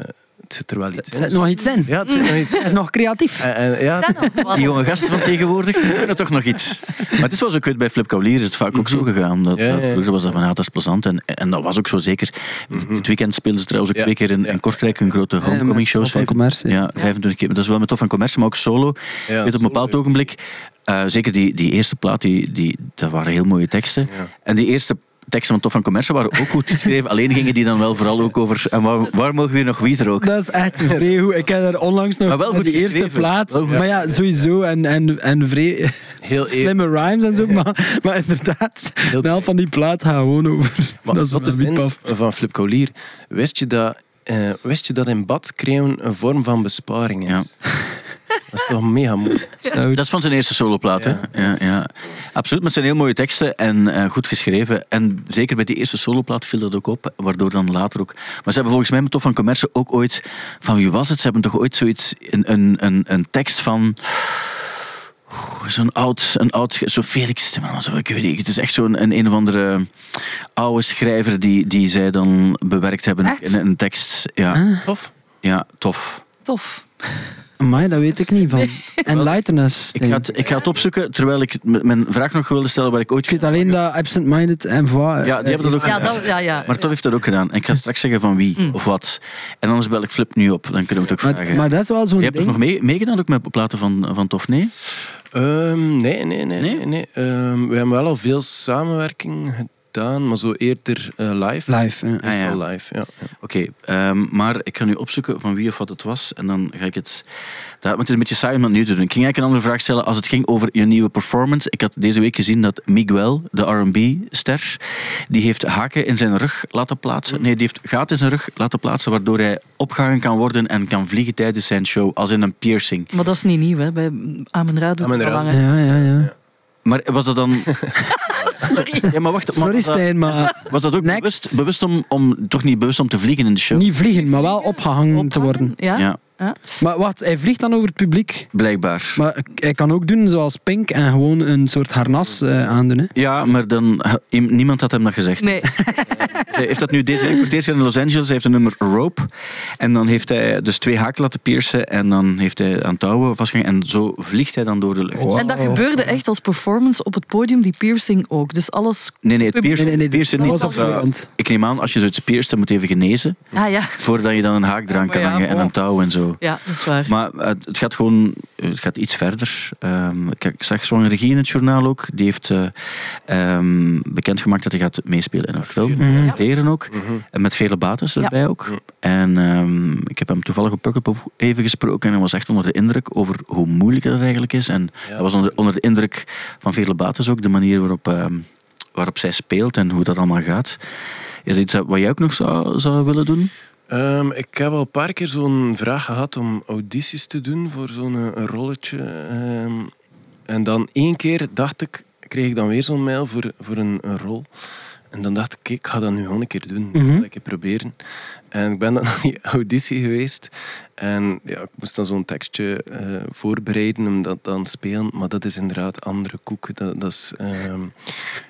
het zit er wel iets
Er
in.
zit nog iets in.
Ja, het zit nog iets in.
Hij is nog creatief.
En, en, ja,
Die jonge gasten van tegenwoordig kunnen toch nog iets. Maar het is wel zo, ik weet, bij Flip Kaulier is het vaak ook zo gegaan. Dat,
Mhm. Ja,
dat vroeger was dat van, ja, dat is plezant. En, en dat was ook zo zeker. Dit weekend speelden ze trouwens ook
Mhm. Ja.
twee keer in, in Kortrijk een grote homecoming shows.
Tof van Commerce, ja.
Ja, 25 keer. Dat is wel met Tof van Commerce, maar ook solo.
ja,
weet, op een bepaald ogenblik, eh, zeker die, die eerste plaat, die, die, dat waren heel mooie teksten.
Ja.
En die eerste teksten van Tof van Commerce waren ook goed geschreven. Alleen gingen die dan wel vooral ook over... En waar, waar mogen we hier nog wiet roken?
Dat is echt vrij goed. Ik heb er onlangs nog
Maar wel goed
die eerste
geschreven.
plaat.
Wel goed.
Maar ja, sowieso. En, en, en vrij
Heel eer-
slimme rhymes en zo. Maar, maar inderdaad,
Heel-
de helft van die plaat gaat gewoon over.
Maar
dat is
wat de
wiepaf.
van Flip Kaulier, wist je dat, eh, wist je dat in bad schreeuwen een vorm van besparing is?
Ja.
Dat is toch mega mooi.
Dat is van zijn eerste soloplaat, hè? Ja, ja. Absoluut, met zijn heel mooie teksten en eh, goed geschreven. En zeker bij die eerste soloplaat viel dat ook op, waardoor dan later ook... Maar ze hebben volgens mij met Tof van Commerce ook ooit... Van wie was het? Ze hebben toch ooit zoiets... Een, een, een, een tekst van... Zo'n oud, een oud, zo Felix ik weet niet. Het is echt zo'n een, een of andere oude schrijver die, die zij dan bewerkt hebben
Echt?
in een tekst. Ja,
Tof.
ja tof.
Tof.
Amai, dat weet ik niet van. Enlighten us.
Ik ga, het, ik ga het opzoeken, terwijl ik mijn vraag nog wilde stellen waar ik ooit...
Ik alleen dat Absent-Minded en Voix...
Ja, die hebben dat ook
Ja,
gedaan.
dat, ja, ja.
Maar Tof heeft dat ook gedaan. En ik ga straks zeggen van wie
Mm.
of wat. En anders bel ik Flip nu op, dan kunnen we het ook vragen.
Maar, maar dat is wel zo'n
Je hebt nog mee, meegedaan ook met platen van, van Tof? Nee?
Ehm, nee, nee, nee.
Nee?
nee? nee. Ehm, we hebben wel al veel samenwerking gedaan, maar zo eerder eh, live.
Live. ja.
Ah, ja.
Live, ja.
Oké, ehm, maar ik ga nu opzoeken van wie of wat het was. En dan ga ik het... Dat, want het is een beetje saai om dat nu te doen. Ik ging eigenlijk een andere vraag stellen als het ging over je nieuwe performance. Ik had deze week gezien dat Miguel, de R&B-ster, die heeft haken in zijn rug laten plaatsen. Nee, die heeft gaten in zijn rug laten plaatsen, waardoor hij opgehangen kan worden en kan vliegen tijdens zijn show, als in een piercing.
Maar dat is niet nieuw, hè. Bij Amen Ra doet het al langer.
Ja, ja, ja.
Maar was dat dan... (laughs)
Sorry.
Ja, maar wacht. maar
Sorry
was dat-
Stijn, maar
Was dat ook
Next.
bewust, bewust om, om... Toch niet bewust om te vliegen in de show?
niet vliegen, maar wel opgehangen te worden.
Ja?
Ja,
Maar wat, hij vliegt dan over het publiek.
blijkbaar.
Maar hij kan ook doen zoals Pink en gewoon een soort harnas eh, aandoen. Hè.
Ja, maar dan, niemand had hem dat gezegd.
Nee. (laughs)
Hij heeft dat nu deze week voor het eerst in Los Angeles. Hij heeft een nummer Rope. En dan heeft hij dus twee haken laten piercen. En dan heeft hij aan touwen vastgehangen. En zo vliegt hij dan door de lucht.
Wow.
En dat gebeurde echt als performance op het podium, die piercing ook. Dus alles...
Nee, nee, het piercen,
Nee, nee, nee,
piercen
dat
niet.
was
Eh, ik neem aan, als je zoiets pierst, dan moet je even genezen.
Ah ja,
Voordat je dan een haak eraan
maar
kan
ja,
hangen en
bon.
een touw en zo.
Ja, dat is waar.
Maar het gaat gewoon het gaat iets verder. Ehm, ik, ik zag Zwanger Regie in het journaal ook. Die heeft eh, ehm, bekendgemaakt dat hij gaat meespelen in een film.
Mhm.
Acteren ook. En met vele bates erbij ook. En ehm, ik heb hem toevallig op Pukkelpop even gesproken. En hij was echt onder de indruk over hoe moeilijk dat eigenlijk is. En
Ja.
hij was onder, onder de indruk van vele bates ook. De manier waarop, ehm, waarop zij speelt en hoe dat allemaal gaat. Is iets wat jij ook nog zou, zou willen doen?
Ehm, ik heb al een paar keer zo'n vraag gehad om audities te doen voor zo'n eh, rolletje. ehm. en dan één keer dacht ik, kreeg ik dan weer zo'n mail voor, voor een, een rol. En dan dacht ik, ik ga dat nu gewoon een keer doen.
Mhm.
Een keer proberen. En ik ben dan (laughs) naar die auditie geweest. En ja, ik moest dan zo'n tekstje eh, voorbereiden om dat dan te spelen. Maar dat is inderdaad andere koek. Dat, dat is, ehm,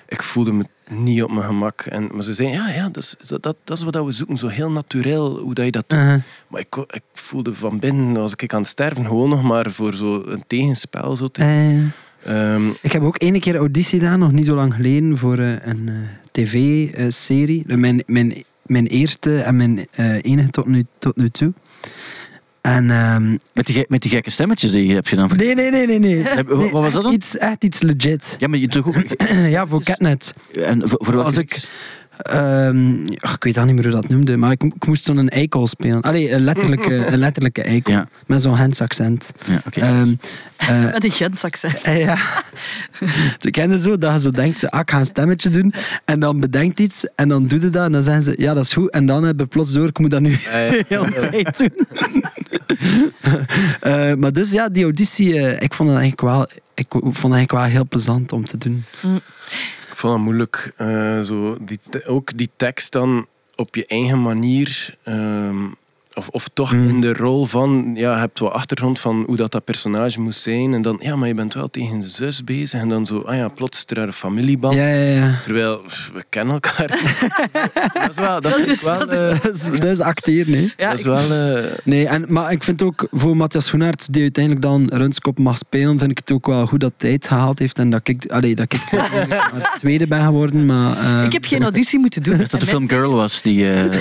ik voelde me niet op mijn gemak. En, maar ze zeiden, ja, ja dat, is, dat, dat, dat is wat we zoeken. Zo heel natuurlijk hoe dat je dat doet.
Uh-huh.
Maar ik, ik voelde van binnen, als ik aan het sterven, gewoon nog maar voor zo een tegenspel. Zo te,
Eh,
Ehm,
ik heb ook ene keer auditie gedaan, nog niet zo lang geleden, voor eh, een tv-serie. mijn, mijn, mijn eerste en mijn eh, enige tot nu, tot nu toe. En, ehm,
Met die, met die gekke stemmetjes die je hebt gedaan.
nee, nee, nee, nee. nee.
Wat-
Nee,
wat was dat dan?
Iets, echt iets legit.
Ja, maar je toch ook... (clears throat)
ja, voor Catnet.
En voor, voor welke-
Als ik... ehm, ach, ik weet al niet meer hoe dat noemde, maar ik, ik moest zo'n eikel spelen. Allee, een letterlijke, (laughs) een letterlijke eikel.
Ja.
Met zo'n Hens accent.
Ja, oké.
Ehm, (laughs) eh,
Met die Gent accent.
eh, ja. (laughs) Ze kennen zo dat je zo denkt, ah, ik ga een stemmetje doen. En dan bedenkt iets en dan doe je dat. En dan zeggen ze, ja, dat is goed. En dan hebben we plots door, ik moet dat nu heel tijd doen. Eh, maar dus ja, die auditie, ik vond het eigenlijk wel, ik vond het eigenlijk wel heel plezant om te doen.
Ik vond het moeilijk. eh, zo die, ook die tekst dan op je eigen manier. ehm, of, of toch
Mm.
in de rol van, ja, je hebt wat achtergrond van hoe dat, dat personage moest zijn. En dan, ja, maar je bent wel tegen de zus bezig. En dan zo, ah ja, plots is er een familieband.
Ja, ja, ja.
Terwijl, pff, we kennen elkaar. (laughs) dat is wel, dat
Dat is-
wel,
dat is-
eh,
Dat is, dat is acteren, nee.
Ja,
dat is wel eh,
Nee, en, maar ik vind ook voor Matthias Schoenaerts, die uiteindelijk dan Runskop mag spelen, vind ik het ook wel goed dat hij het gehaald heeft en dat ik, allee, dat ik (laughs) tweede ben geworden. Maar, eh,
ik heb geen auditie moeten doen.
Dat de film Girl was die eh (laughs)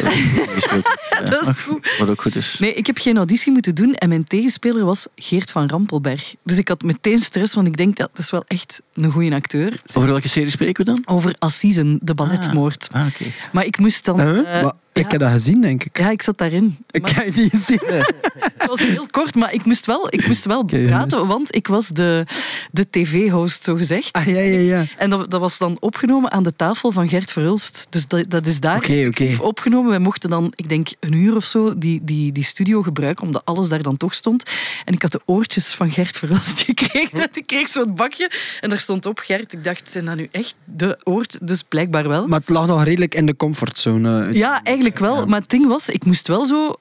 gespeeld heeft.
Dat is goed.
Wat ook goed is.
Nee, ik heb geen auditie moeten doen en mijn tegenspeler was Geert van Rampelberg. Dus ik had meteen stress, want ik denk dat is wel echt een goede acteur.
Over welke serie spreken we dan?
Over Assisen, de balletmoord.
Ah, oké.
Maar ik moest dan...
Huh?
eh,
Ik
ja,
heb dat gezien, denk ik.
ja, ik zat daarin.
Ik
Maar
kan je niet zien.
het was heel kort, maar ik moest wel, ik moest wel praten, want ik was de, de tv-host, zo gezegd.
Ah, ja, ja, ja.
En dat, dat was dan opgenomen aan de tafel van Gert Verhulst. Dus dat, dat is daar
Oké, oké.
effectief opgenomen. Wij mochten dan, ik denk, een uur of zo die, die, die studio gebruiken, omdat alles daar dan toch stond. En ik had de oortjes van Gert Verhulst (laughs) gekregen. Ik kreeg zo'n bakje en daar stond op Gert. Ik dacht, zijn dat nu echt de oort? Dus blijkbaar wel.
Maar het lag nog redelijk in de comfortzone.
Ja, eigenlijk wel. Maar het ding was, ik moest wel zo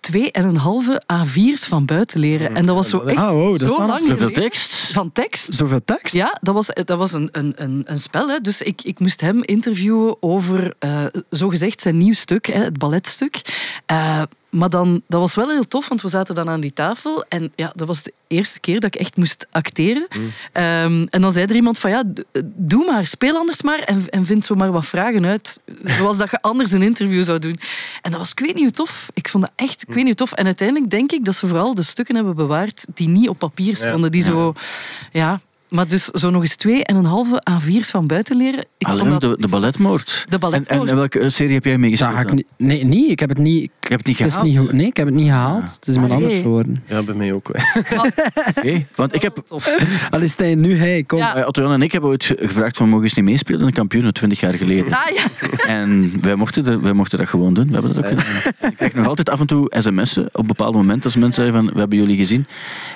twee en een halve A4's van buiten leren. En dat was zo echt
Ah, wow, dat is
zo lang
Zoveel tekst.
van tekst.
Zoveel tekst?
Ja, dat was, dat was een, een, een, een spel. Hè. Dus ik, ik moest hem interviewen over, eh zogezegd, zijn nieuw stuk, hè, het balletstuk. Eh, maar dan, dat was wel heel tof, want we zaten dan aan die tafel. En ja, dat was de eerste keer dat ik echt moest acteren. Ehm, en dan zei er iemand van, ja, doe maar, speel anders maar. En, en vind zo maar wat vragen uit. Zoals dat je anders een interview zou doen. En dat was, ik weet niet hoe tof. Ik vond dat echt, ik weet niet hoe tof. En uiteindelijk denk ik dat ze vooral de stukken hebben bewaard die niet op papier stonden. Die zo, ja... Maar dus zo nog eens twee en een halve A4's van buiten leren. Ik
Alleen
dat,
de, de balletmoord.
De balletmoord.
En, en, en welke eh, serie heb jij meegespeeld?
Zag ik
dan?
niet. Nee, niet. Ik heb het niet. Ik,
Je hebt het niet
het is
gehaald?
niet ge- nee, ik heb het niet gehaald. Het is iemand
Ah,
anders
nee.
geworden.
ja, bij mij ook. wel.
Oké, Want ik heb...
Stijn, nu hij. Kom.
Ja.
Otto en ik hebben ooit ge- gevraagd van mogen eens niet meespelen in de kampioenen 20 jaar geleden.
Ah ja. (laughs)
En wij mochten, wij mochten dat gewoon doen. We hebben dat ook gedaan. En ik krijg nog altijd af en toe sms'en op bepaalde momenten als mensen zeggen van we hebben jullie gezien.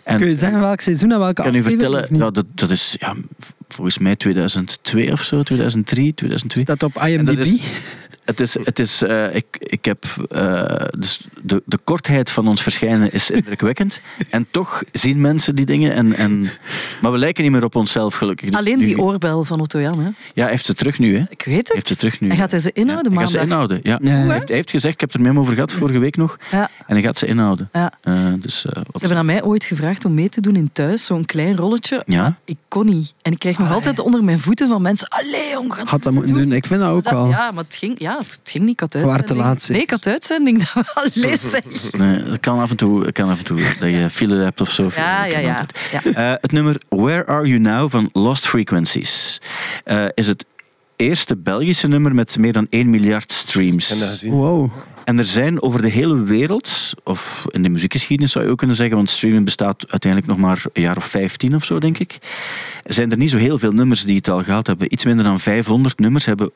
En
Kun je zeggen welk seizoen en welke
ik kan u vertellen,
niet?
ja, dat, dat is ja, volgens mij 2002 of zo, 2003, 2002.
Staat op
dat
IMDb.
Het is, het is, eh, ik, ik heb, eh, dus de, de kortheid van ons verschijnen is indrukwekkend. (laughs) En toch zien mensen die dingen. En, en, maar we lijken niet meer op onszelf, gelukkig. Dus
Alleen
nu-
die oorbel van Otto Jan. Hè.
Ja, hij heeft ze terug nu. Hè.
Ik weet het.
Heeft ze terug nu.
En gaat hij ze inhouden
ja, hij gaat ze inhouden, ja. Hij, heeft, hij heeft gezegd, ik heb het er met hem over gehad vorige week nog.
Ja.
En hij gaat ze inhouden.
Ja.
Eh, dus, eh,
Ze hebben aan mij ooit gevraagd om mee te doen in thuis, zo'n klein rolletje.
Ja?
Ik kon niet. En ik krijg nog altijd onder mijn voeten van mensen. Allee, jong, gaat
Had dat moeten doen. Ik vind dat ook
Dat-
wel.
Ja, maar het ging, ja, het ging niet. Ik had
waren te laat.
Nee, ik had uitzending. (laughs) Dat we allee zeg.
nee, het kan af en toe, kan af en toe dat je file hebt of zo.
Ja,
Dat
ja, ja.
Eh, het nummer Where Are You Now van Lost Frequencies eh, is het eerste Belgische nummer met meer dan 1 miljard streams.
En dat gezien.
Wow.
En er zijn over de hele wereld, of in de muziekgeschiedenis zou je ook kunnen zeggen, want streaming bestaat uiteindelijk nog maar een jaar of 15 of zo, denk ik. Zijn er niet zo heel veel nummers die het al gehaald hebben. Iets minder dan 500 nummers hebben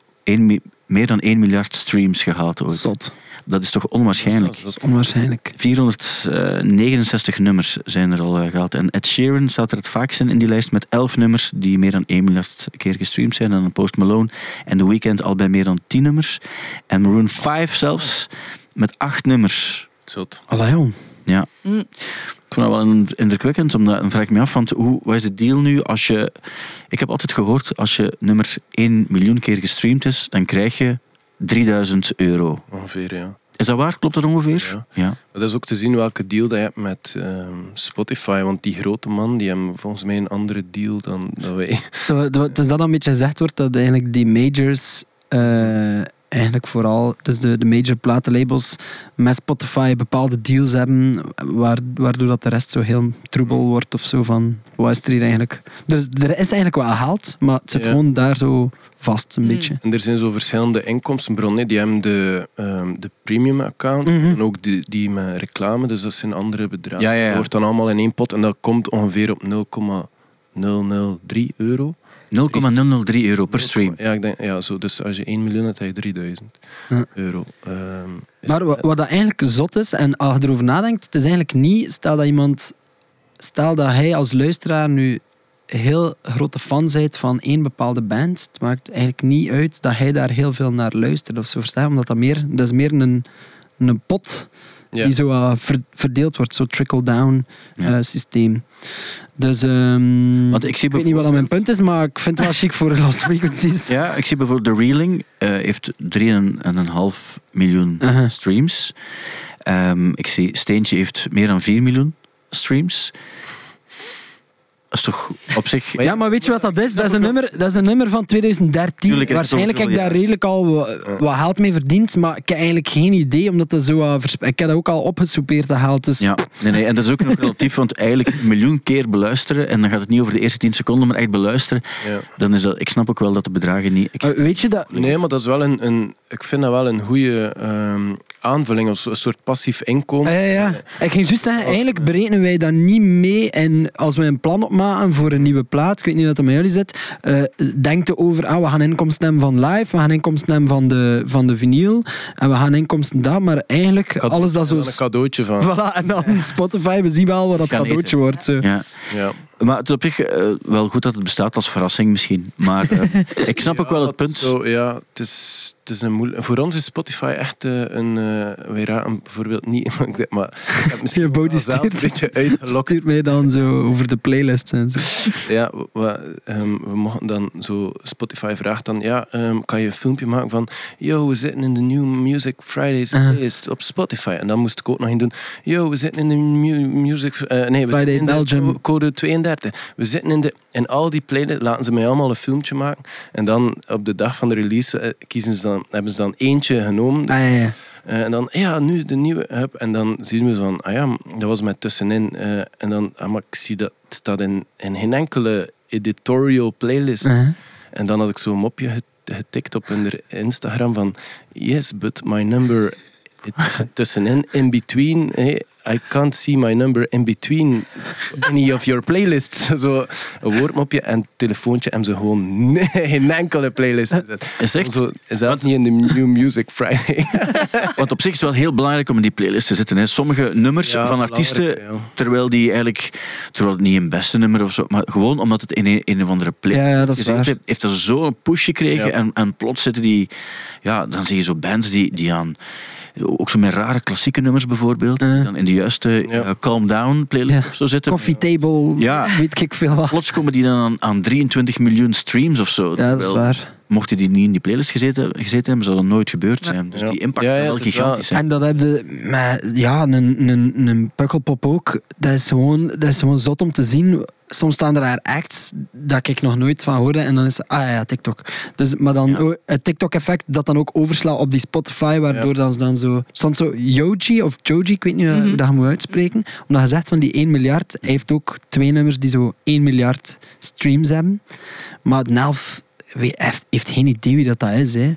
meer dan 1 miljard streams gehaald ooit.
Zot.
Dat is toch onwaarschijnlijk.
Dat is
Dat is onwaarschijnlijk.
469 nummers zijn er al eh, gehaald. En Ed Sheeran staat er het vaakst in, in die lijst met 11 nummers die meer dan 1 miljard keer gestreamd zijn. En dan Post Malone en The Weeknd al bij meer dan 10 nummers. En Maroon 5 zelfs met 8 nummers.
Zot.
Allee, jong.
Ja.
Mm.
Ik vond dat wel in- indrukwekkend, omdat dan vraag ik me af, want hoe, wat is de deal nu als je... Ik heb altijd gehoord, als je nummer 1 miljoen keer gestreamd is, dan krijg je 3000 euro.
Ongeveer, ja.
Is dat waar? Klopt dat ongeveer?
Ja.
ja.
Dat is ook te zien welke deal dat je hebt met ehm, Spotify. Want die grote man, die hebben volgens mij een andere deal dan dat wij.
Het is dat een beetje gezegd wordt dat eigenlijk die majors eh, eigenlijk vooral, dus de, de major platenlabels met Spotify bepaalde deals hebben, waar, waardoor dat de rest zo heel troebel wordt of zo van, wat is er hier eigenlijk? Er is, er is eigenlijk wel gehaald, maar het zit
Ja.
gewoon daar zo vast een
Mm.
beetje.
En er zijn zo verschillende inkomstenbronnen. Die hebben de, ehm, de premium account
Mhm.
en ook die, die met reclame. Dus dat zijn andere bedragen.
Ja, ja, ja.
Dat wordt dan allemaal in één pot en dat komt ongeveer op 0,003 euro.
0,003 euro per stream.
Ja, ik denk, ja zo, dus als je 1 miljoen hebt, heb je 3000
Ja.
euro. Ehm,
Maar wat, wat dat eigenlijk zot is, en als je erover nadenkt, het is eigenlijk niet, stel dat iemand, stel dat hij als luisteraar nu heel grote fan bent van één bepaalde band, het maakt eigenlijk niet uit dat hij daar heel veel naar luistert of zo. Verstaan? Omdat dat meer, dat is meer een, een pot
Ja.
die zo uh, ver- verdeeld wordt, zo trickle-down
Ja.
eh, systeem. Dus ehm,
Want ik zie
ik weet niet wat aan mijn punt is, maar ik vind het wel chic voor (laughs) Lost Frequencies.
Ja, ik zie bijvoorbeeld The Reeling eh, heeft 3,5 miljoen streams. Ehm, ik zie Steentje heeft meer dan 4 miljoen streams. Dat is toch op zich...
Ja, maar weet je wat dat is? Dat is een nummer, dat is een nummer van 2013.
Tuurlijk, het is
Waarschijnlijk heb ik daar redelijk al wa- wat geld mee verdiend, maar ik heb eigenlijk geen idee, omdat dat zo... uh, vers- ik heb dat ook al opgesoupeerd, dat geld. Dus
Ja, nee, nee, en dat is ook nog relatief, want eigenlijk een miljoen keer beluisteren, en dan gaat het niet over de eerste 10 seconden, maar echt beluisteren,
Ja.
dan is dat... Ik snap ook wel dat de bedragen niet... Ik,
Eh, weet je dat...
Nee, maar dat is wel een, een ik vind dat wel een goede ehm, aanvulling, of zo- een soort passief inkomen.
Ah, ja, ja. Ik ging juist zeggen, eigenlijk berekenen wij dat niet mee. En als we een plan opmaken voor een nieuwe plaat, ik weet niet wat er met jullie zit, eh denk er over, ah, we gaan inkomsten hebben van live, we gaan inkomsten hebben van de, van de vinyl, en we gaan inkomsten daar, maar eigenlijk
Cade-
alles dat zo...
Een cadeautje van.
Voilà, en dan Spotify, we zien wel wat dat cadeautje
eten.
wordt. Zo.
ja.
Ja.
Maar het is op zich eh, wel goed dat het bestaat als verrassing misschien. Maar eh, ik snap ook wel het punt.
Zo, ja, het is, het is een moeilijk... Voor ons is Spotify echt eh, een... eh wij raken bijvoorbeeld niet... maar (laughs) ik maar ik heb misschien
Je body
een
stuurt,
beetje uitgelokt.
stuurt mij dan zo over de playlists en zo. (laughs)
Ja, we, we, ehm, we mochten dan zo... Spotify vraagt dan... Ja, ehm, kan je een filmpje maken van... Yo, we zitten in de New Music Fridays
Uh-huh.
playlist op Spotify. En dan moest ik ook nog in doen... Yo, we zitten in de mu music... eh, nee, we
Friday
zitten in
Belgium.
de co- code 32. We zitten in de... En al die playlists laten ze mij allemaal een filmpje maken. En dan op de dag van de release kiezen ze dan, hebben ze dan eentje genomen.
Ah, ja, ja.
Eh, en dan, ja, nu de nieuwe hup. En dan zien we van, ah ja, dat was met tussenin. Eh, en dan, ah, maar ik zie dat het staat in, in geen enkele editorial playlist.
Uh-huh.
En dan had ik zo'n mopje get- getikt op hun Instagram van, yes, but my number tussenin, in between. I can't see my number in between any of your playlists. (laughs) Zo een woordmopje en een telefoontje en ze gewoon (laughs) nee, geen enkele playlist gezet.
Is echt?
Zo, is dat niet in de New Music Friday? (laughs)
Want op zich is het wel heel belangrijk om in die playlist te zitten. Hè. Sommige nummers
Ja,
van artiesten,
ja.
terwijl die eigenlijk, terwijl het niet een beste nummer of zo, maar gewoon omdat het in een, in een of andere playlist
Ja, ja, dat is waar.
heeft, heeft dat zo'n push gekregen.
Ja.
En, en plots zitten die, ja, dan zie je zo bands die, die aan, ook zo met rare klassieke nummers bijvoorbeeld, die
Uh.
dan in de juiste
Ja.
eh, Calm Down playlist
Ja.
of zo zitten.
Coffee table,
Ja.
weet ik veel wat.
Plots komen die dan aan, aan 23 miljoen streams of zo.
Ja, dat is waar.
Mochten die niet in die playlist gezeten, gezeten hebben, zou dat nooit gebeurd zijn. Dus
Ja.
die impact
Ja, ja, is wel-
gigantisch zijn.
En dat heb je met ja, een, een, een pukkelpop ook. Dat is, gewoon, dat is gewoon zot om te zien. Soms staan er daar acts dat ik nog nooit van hoorde. En dan is het, ah ja, TikTok. Dus, maar dan ook het TikTok-effect dat dan ook overslaat op die Spotify. Waardoor
Ja.
dan ze dan zo... Stond zo Yoji of Joji, ik weet niet hoe dat je moet uitspreken. Omdat je zegt van die 1 miljard. Hij heeft ook twee nummers die zo 1 miljard streams hebben. Maar Nelf heeft, geen idee wie dat, dat is. Hè.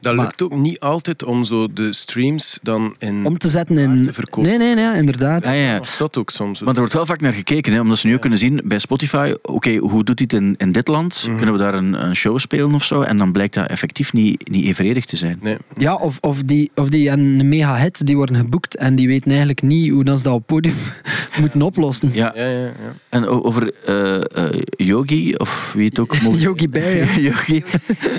Dat
Maar-
lukt ook niet altijd om zo de streams dan in...
Om te zetten in...
Te verkopen.
Nee, nee, nee, inderdaad.
Ja, ja.
Dat ook soms.
Maar er wordt wel vaak naar gekeken, hè, omdat ze nu ook kunnen zien bij Spotify, oké, hoe doet het in, in dit land?
Mhm.
Kunnen we daar een, een show spelen of zo? En dan blijkt dat effectief niet, niet evenredig te zijn.
Nee.
Ja, of, of, die, of die een mega hit, die worden geboekt en die weten eigenlijk niet hoe dat ze dat op podium (laughs) moeten oplossen.
Ja,
Ja, ja, ja.
en over eh, eh, Yogi, of wie het ook. (laughs)
Yogi Bear, ja. (laughs)
Yogi.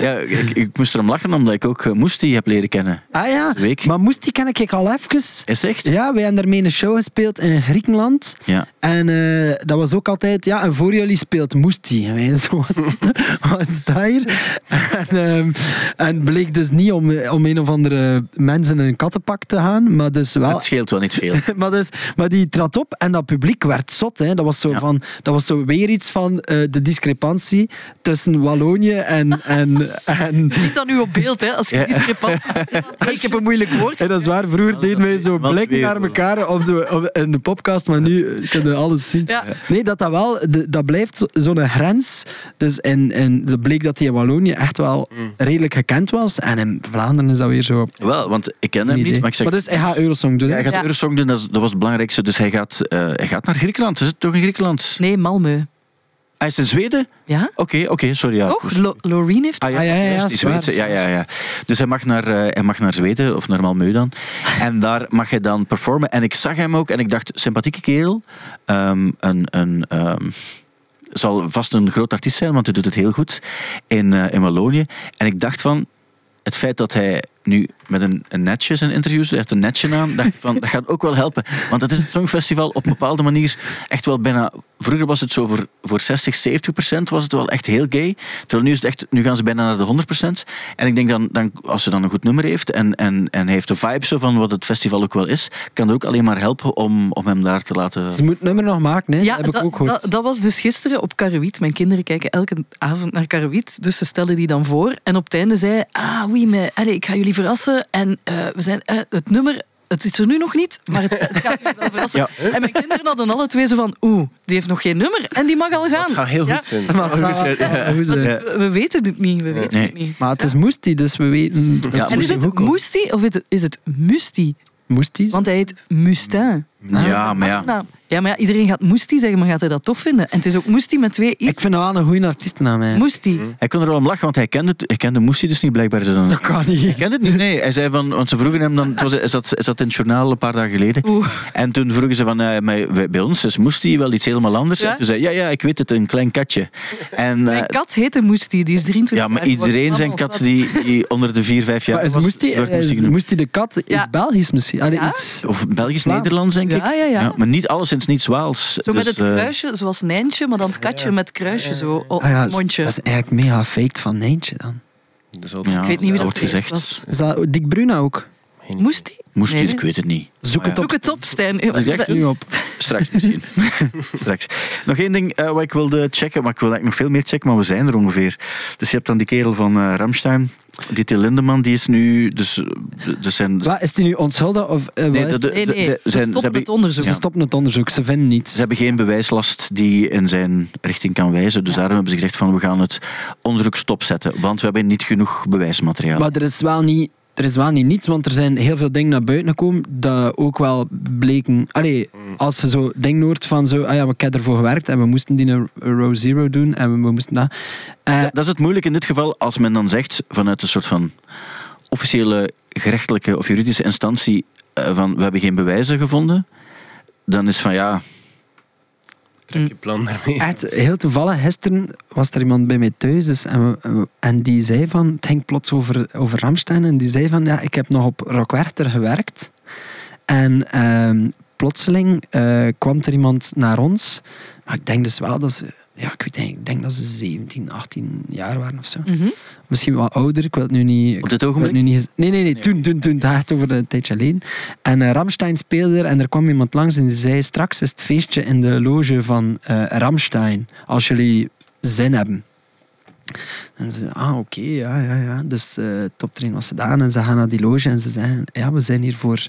Ja, ik, ik moest erom lachen omdat ik ook uh, Moesti heb leren kennen.
Ah ja,
week.
maar moest die ken ik al even.
Is echt?
Ja, wij hebben daarmee een show gespeeld in Griekenland.
Ja.
En eh, dat was ook altijd, ja, en voor jullie speelt Moesti. En (laughs) zo, (laughs) dat hier? En, ehm, en bleek dus niet om, om een of andere mensen in een kattenpak te gaan, maar dus wel...
Het scheelt wel niet veel. (laughs)
maar, dus, maar die trad op en dat publiek werd zot. Hè. Dat, was zo
Ja.
van, dat was zo weer iets van eh, de discrepantie tussen Wallonië en... en, en
Ziet dat nu op beeld, hè? Als je
Ja.
discrepanties ziet. (laughs) Ik heb een moeilijk woord.
en dat is waar, vroeger deden wij zo blikken
weer,
naar elkaar op de, op, in de podcast, maar nu eh, kunnen we alles zien.
Ja.
Nee, dat, dat, wel, de- dat blijft zo- zo'n grens. Dus en, en het bleek dat hij in Wallonië echt wel redelijk gekend was. En in Vlaanderen is dat weer zo...
Wel, want ik ken hem niet,
idee.
maar ik zeg...
dus hij gaat Eurosong doen.
Ja, hij gaat
Ja.
Eurosong doen, dat was het belangrijkste. Dus hij gaat, eh, hij gaat naar Griekenland. Is het toch in Griekenland?
Nee, Malmö.
Hij is in Zweden?
Ja?
Oké, oké, sorry. Ja.
Toch? Lo Loreen heeft...
Ah, ja,
Ah, ja, ja,
die Zweedse. Ja, ja. Dus hij mag, naar, eh, hij mag naar Zweden, of naar Malmö dan. (laughs) En daar mag hij dan performen. En ik zag hem ook en ik dacht, sympathieke kerel. Ehm, een, een, ehm, zal vast een groot artiest zijn, want hij doet het heel goed in, eh, in Wallonië. En ik dacht van, het feit dat hij nu met een, een netje zijn interviews, hij heeft een netje aan, (laughs) dacht van, dat gaat ook wel helpen. Want het is het Songfestival op een bepaalde manier echt wel bijna... Vroeger was het zo voor, voor 60, 70 procent was het wel echt heel gay. Terwijl nu is het echt, nu gaan ze bijna naar de 100 procent. En ik denk dan, dan, als ze dan een goed nummer heeft en, en, en hij heeft de vibe zo van wat het festival ook wel is, kan er ook alleen maar helpen om, om hem daar te laten...
Ze moet het nummer nog maken, hè?
Ja,
heb ik
dat,
ook gehoord.
dat, dat was dus gisteren op Karawiet. Mijn kinderen kijken elke avond naar Karawiet, dus ze stellen die dan voor. En op het einde zei hij, ah, oui, mais, allez, ik ga jullie verrassen. En eh, we zijn, eh, het nummer, het is er nu nog niet, maar het, het gaat jullie wel verrassen. (laughs)
Ja.
En mijn kinderen hadden alle twee zo van, oeh, die heeft nog geen nummer en die mag al gaan.
Het gaat heel
Ja,
goed zijn.
Maar het gaat-
Ja.
goed zijn.
want we, we weten het niet, we weten
Nee.
het niet.
Maar het is Moesti, dus we weten...
En is het. Moesti of is het, is het Musti?
Moesti?
Want hij heet Mustin.
Ja, maar ja.
Nou, ja, maar ja, iedereen gaat Moesti zeggen, maar gaat hij dat tof vinden? En het is ook Moesti met twee i's.
Ik vind dat wel een goede artiestennaam, hè.
Moesti.
Hij kon er wel om lachen, want hij kende, hij kende Moestie dus niet. Blijkbaar is het een...
Dat kan niet.
Hij kende het niet, nee. Hij zei van, want ze vroegen hem dan, het was, is, dat, is dat in het journaal een paar dagen geleden.
Oeh.
En toen vroegen ze van, eh, maar wij- bij ons is Moestie wel iets helemaal anders.
Ja?
En toen zei hij, ja, ja, ik weet het, een klein katje. En,
Mijn
eh,
kat heette Moesti, die is 23
ja, maar
jaar
iedereen zijn kat die, die onder de vier, vijf jaar
Maar is
was,
Moesti, is. Moesti de kat iets
Ja.
Belgisch misschien? Allee,
Ja?
iets...
Of Belgisch,
Vlaams.
Nederlands, denk ik.
Ja, ja, ja.
maar niet alleszins niet Waals.
Zo met
Dus,
het
eh,
kruisje, zoals Nijntje, maar dan het katje met kruisje zo op
Ah ja,
het mondje.
Dat is eigenlijk mega faked van Nijntje dan.
Dus
Ik weet niet wie dat
wordt gezegd.
was.
Is dat Dick Bruna ook?
Moest die?
Moestie,
Nee,
ik weet het niet.
Zoek het op.
Zoek het op, Stijn.
ik echt
Nu op.
Straks misschien. (laughs) Straks. Nog één ding eh, wat ik wilde checken, maar ik wil eigenlijk nog veel meer checken, maar we zijn er ongeveer. Dus je hebt dan die kerel van eh Ramstein, die Till Lindemann, die is nu... Dus, dus zijn,
Wat, is die nu onschuldig of eh,
Nee, Ze-
ze
zijn- ze
stoppen
hebben-
het onderzoek.
Ze stoppen het onderzoek, ze vinden niets.
ze hebben geen bewijslast die in zijn richting kan wijzen. Dus daarom hebben ze gezegd van we gaan het onderzoek stopzetten. Want we hebben niet genoeg bewijsmateriaal.
Maar er is wel niet... Er is wel niet niets, want er zijn heel veel dingen naar buiten gekomen dat ook wel bleken... Allee, als je zo dingen hoort van zo... Ah ja, ik heb ervoor gewerkt en we moesten die een row zero doen en we, we moesten dat... Eh,
dat is het moeilijk in dit geval als men dan zegt vanuit een soort van officiële gerechtelijke of juridische instantie eh, van we hebben geen bewijzen gevonden. Dan is van ja,
Trek je plan daarmee.
Echt, heel toevallig, gisteren was er iemand bij mij thuis dus, en, we- en die zei van, het ging plots over, over Ramstein en die zei van, ja, ik heb nog op Rock Werchter gewerkt. En ehm, plotseling eh, kwam er iemand naar ons, maar ik denk dus wel dat ze, ja, ik weet niet, ik denk dat ze 17, 18 jaar waren of zo.
Mhm.
Misschien wat ouder, ik wil het nu niet...
op dit ogenblik.
nu niet nee, nee, nee, toen, toen, toen, het gaat over een tijdje alleen. En eh, Ramstein speelde er en er kwam iemand langs en die zei, straks is het feestje in de loge van eh Ramstein, als jullie zin hebben. En ze zei, ah oké, ja, ja, ja. Dus eh toptrain was gedaan en ze gaan naar die loge en ze zeggen, ja, we zijn hier voor...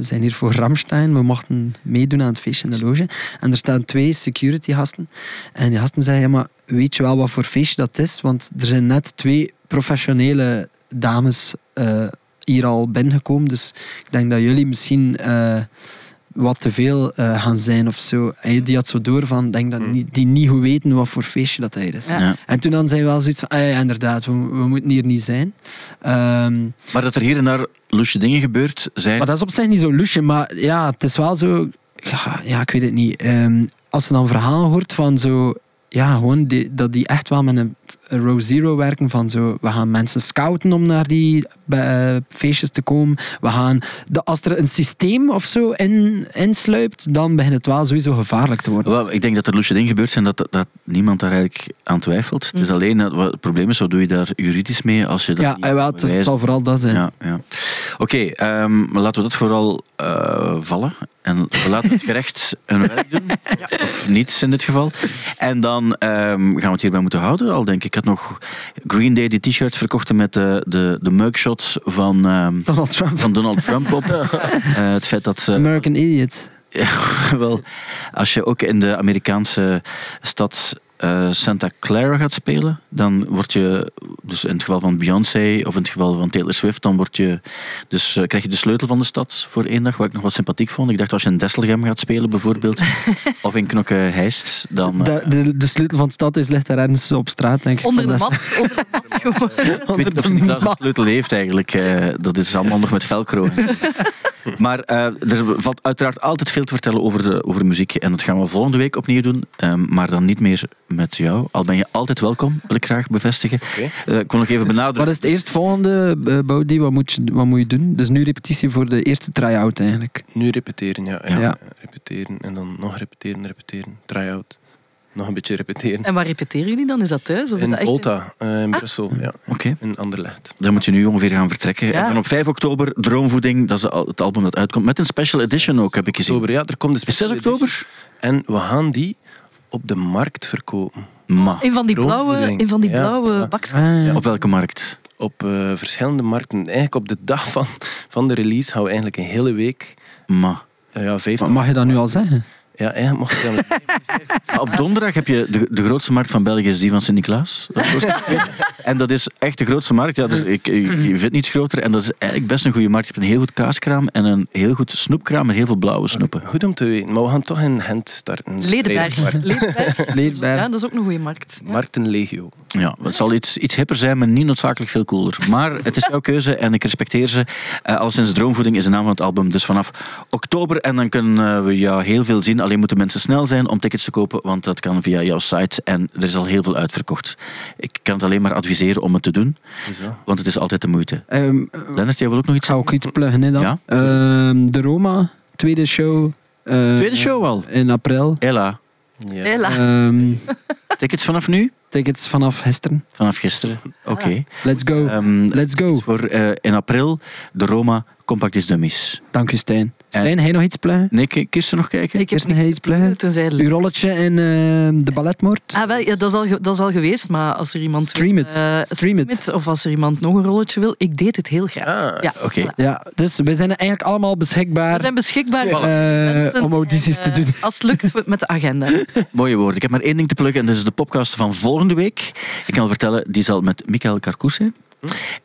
We zijn hier voor Ramstein, we mochten meedoen aan het feestje in de loge. En er staan twee security gasten. En die gasten zeggen, ja, maar weet je wel wat voor feestje dat is? Want er zijn net twee professionele dames eh, hier al binnengekomen. Dus ik denk dat jullie misschien eh, wat te veel eh, gaan zijn of zo. En die had zo door van, denk dat
Hmm.
niet- die niet goed weten wat voor feestje dat hij is.
Ja.
Ja.
En toen dan zijn we wel zoiets van, ah ja, inderdaad, we, we moeten hier niet zijn. Ehm,
Maar dat er hier en daar loesje dingen gebeurt, zijn...
maar dat is op zich niet zo lusje, maar ja, het is wel zo... Ja, ja ik weet het niet. Ehm, als je dan verhalen hoort van zo... Ja, gewoon die, dat die echt wel met een row zero werken van zo... We gaan mensen scouten om naar die eh, feestjes te komen. We gaan... De, als er een systeem of zo in, insluipt, dan begint het wel sowieso gevaarlijk te worden.
Wel, ik denk dat er loesje dingen gebeurd zijn dat, dat, dat niemand daar eigenlijk aan twijfelt. Het is alleen dat, wat het probleem is, wat doe je daar juridisch mee als je dat
Ja,
niet
eh, wel, het, zal vooral dat zijn.
Ja, ja. Oké, ehm, maar laten we dat vooral eh, vallen. En we laten het (laughs) gerecht hun werk doen. Of niets in dit geval. En dan ehm, gaan we het hierbij moeten houden. Al denk ik, ik had nog Green Day die t-shirts verkochten met de, de, de mugshots van, ehm,
Donald Trump.
van Donald Trump op. (laughs) Eh, het feit dat... eh,
American Idiot.
ja, (laughs) wel, als je ook in de Amerikaanse stad eh, Santa Clara gaat spelen, dan word je, dus in het geval van Beyoncé of in het geval van Taylor Swift, dan word je, dus, eh, krijg je de sleutel van de stad voor één dag, wat ik nog wel sympathiek vond. Ik dacht als je in Desselgem gaat spelen bijvoorbeeld, (laughs) of in Knokke-Heist, dan... eh,
De, de, de sleutel van het stadhuis ligt daar ergens op straat, denk ik.
Onder de
is-
mat. (laughs) Onder de mat gewoon.
ik weet niet of een sleutel heeft eigenlijk. eh, dat is allemaal nog met velcro. (laughs) Maar eh, er valt uiteraard altijd veel te vertellen over, de, over muziek. En dat gaan we volgende week opnieuw doen. ehm, maar dan niet meer met jou. Al ben je altijd welkom, wil ik graag bevestigen. Eh, ik wil nog even benadrukken.
Wat is het eerstvolgende, uh, Baudi? Wat moet, je, wat moet je doen? Dus nu repetitie voor de eerste try-out eigenlijk.
Nu repeteren, ja.
Ja.
eh, Repeteren en dan nog repeteren, repeteren. Try-out. Nog een beetje repeteren.
En waar repeteren jullie dan? Is dat thuis? Of is
In
dat echt...
Volta, eh, in Brussel. Ja.
Oké.
In Anderlecht.
Dan moet je nu ongeveer gaan vertrekken.
Ja.
En dan op 5 oktober, Droomvoeding. Dat is het album dat uitkomt. Met een special edition ook, heb ik gezien.
Oktober, ja, er komt de
Is 6
special edition.
oktober?
En we gaan die op de markt verkopen.
Ma.
In van die blauwe, in van die blauwe
ja.
bakjes.
Ah,
Op welke markt?
Op eh, verschillende markten. Eigenlijk op de dag van, van de release gaan we eigenlijk een hele week...
Ma.
eh, ja, 50.
Wat mag je dat nu al zeggen?
Ja, eigenlijk mocht je dan... (laughs)
Op donderdag heb je de, de grootste markt van België, is die van Sint-Niklaas. (laughs) En dat is echt de grootste markt. Ja, dus ik, ik, je vindt niets groter. En dat is eigenlijk best een goede markt. Je hebt een heel goed kaaskraam en een heel goed snoepkraam met heel veel blauwe snoepen.
Goed om te weten. Maar we gaan toch in Gent starten.
Ledenberg. Ledenberg. (laughs) Ja, dat is ook een goede markt. Ja.
Markten Legio.
Ja, het zal iets, iets hipper zijn, maar niet noodzakelijk veel cooler. Maar het is jouw keuze en ik respecteer ze. Eh al sinds Droomvoeding is de naam van het album. Dus vanaf oktober. En dan kunnen we jou heel veel zien. Alleen moeten mensen snel zijn om tickets te kopen, want dat kan via jouw site. En er is al heel veel uitverkocht. Ik kan het alleen maar adviseren om het te doen, want het is altijd de moeite.
Ehm,
Lennart, jij wil ook nog
ik
iets
ga ook iets pluggen hè, dan.
Ja?
Ehm, de Roma, tweede show. eh,
Tweede show al.
In april.
Ella,
Ja.
Ehm,
tickets vanaf nu?
tickets vanaf gisteren.
Vanaf gisteren. Oké.
Let's go.
Ehm,
Let's go.
voor eh, in april de Roma Compact is Dummies.
Dank u, Stijn. Stijn, hij nog iets pluggen?
Nee, K- Kirsten nog kijken?
Ik heb
nog iets
tenzij...
Uw rolletje in eh, de balletmoord?
Ah, wel, ja, dat, is al, dat is al geweest, maar als er iemand...
Stream
wil,
it.
eh,
Stream it.
Of als er iemand nog een rolletje wil, ik deed het heel graag.
Ah,
Ja,
Oké.
Ja, dus we zijn eigenlijk allemaal beschikbaar
We zijn beschikbaar
eh,
mensen
om audities
en,
te
eh,
doen.
Als het lukt met de agenda. (laughs)
Mooie woorden. Ik heb maar één ding te pluggen en dat is de podcast van volgende week. Ik kan al vertellen, die zal met Michael Carcoes zijn.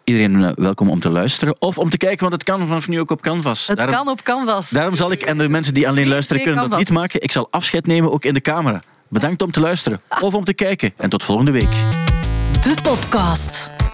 Iedereen eh, welkom om te luisteren of om te kijken, want het kan vanaf nu ook op Canvas.
Het
daarom,
kan op Canvas.
daarom zal ik, en de mensen die alleen luisteren kunnen dat niet maken, ik zal afscheid nemen ook in de camera. Bedankt om te luisteren of om te kijken en tot volgende week.
De podcast.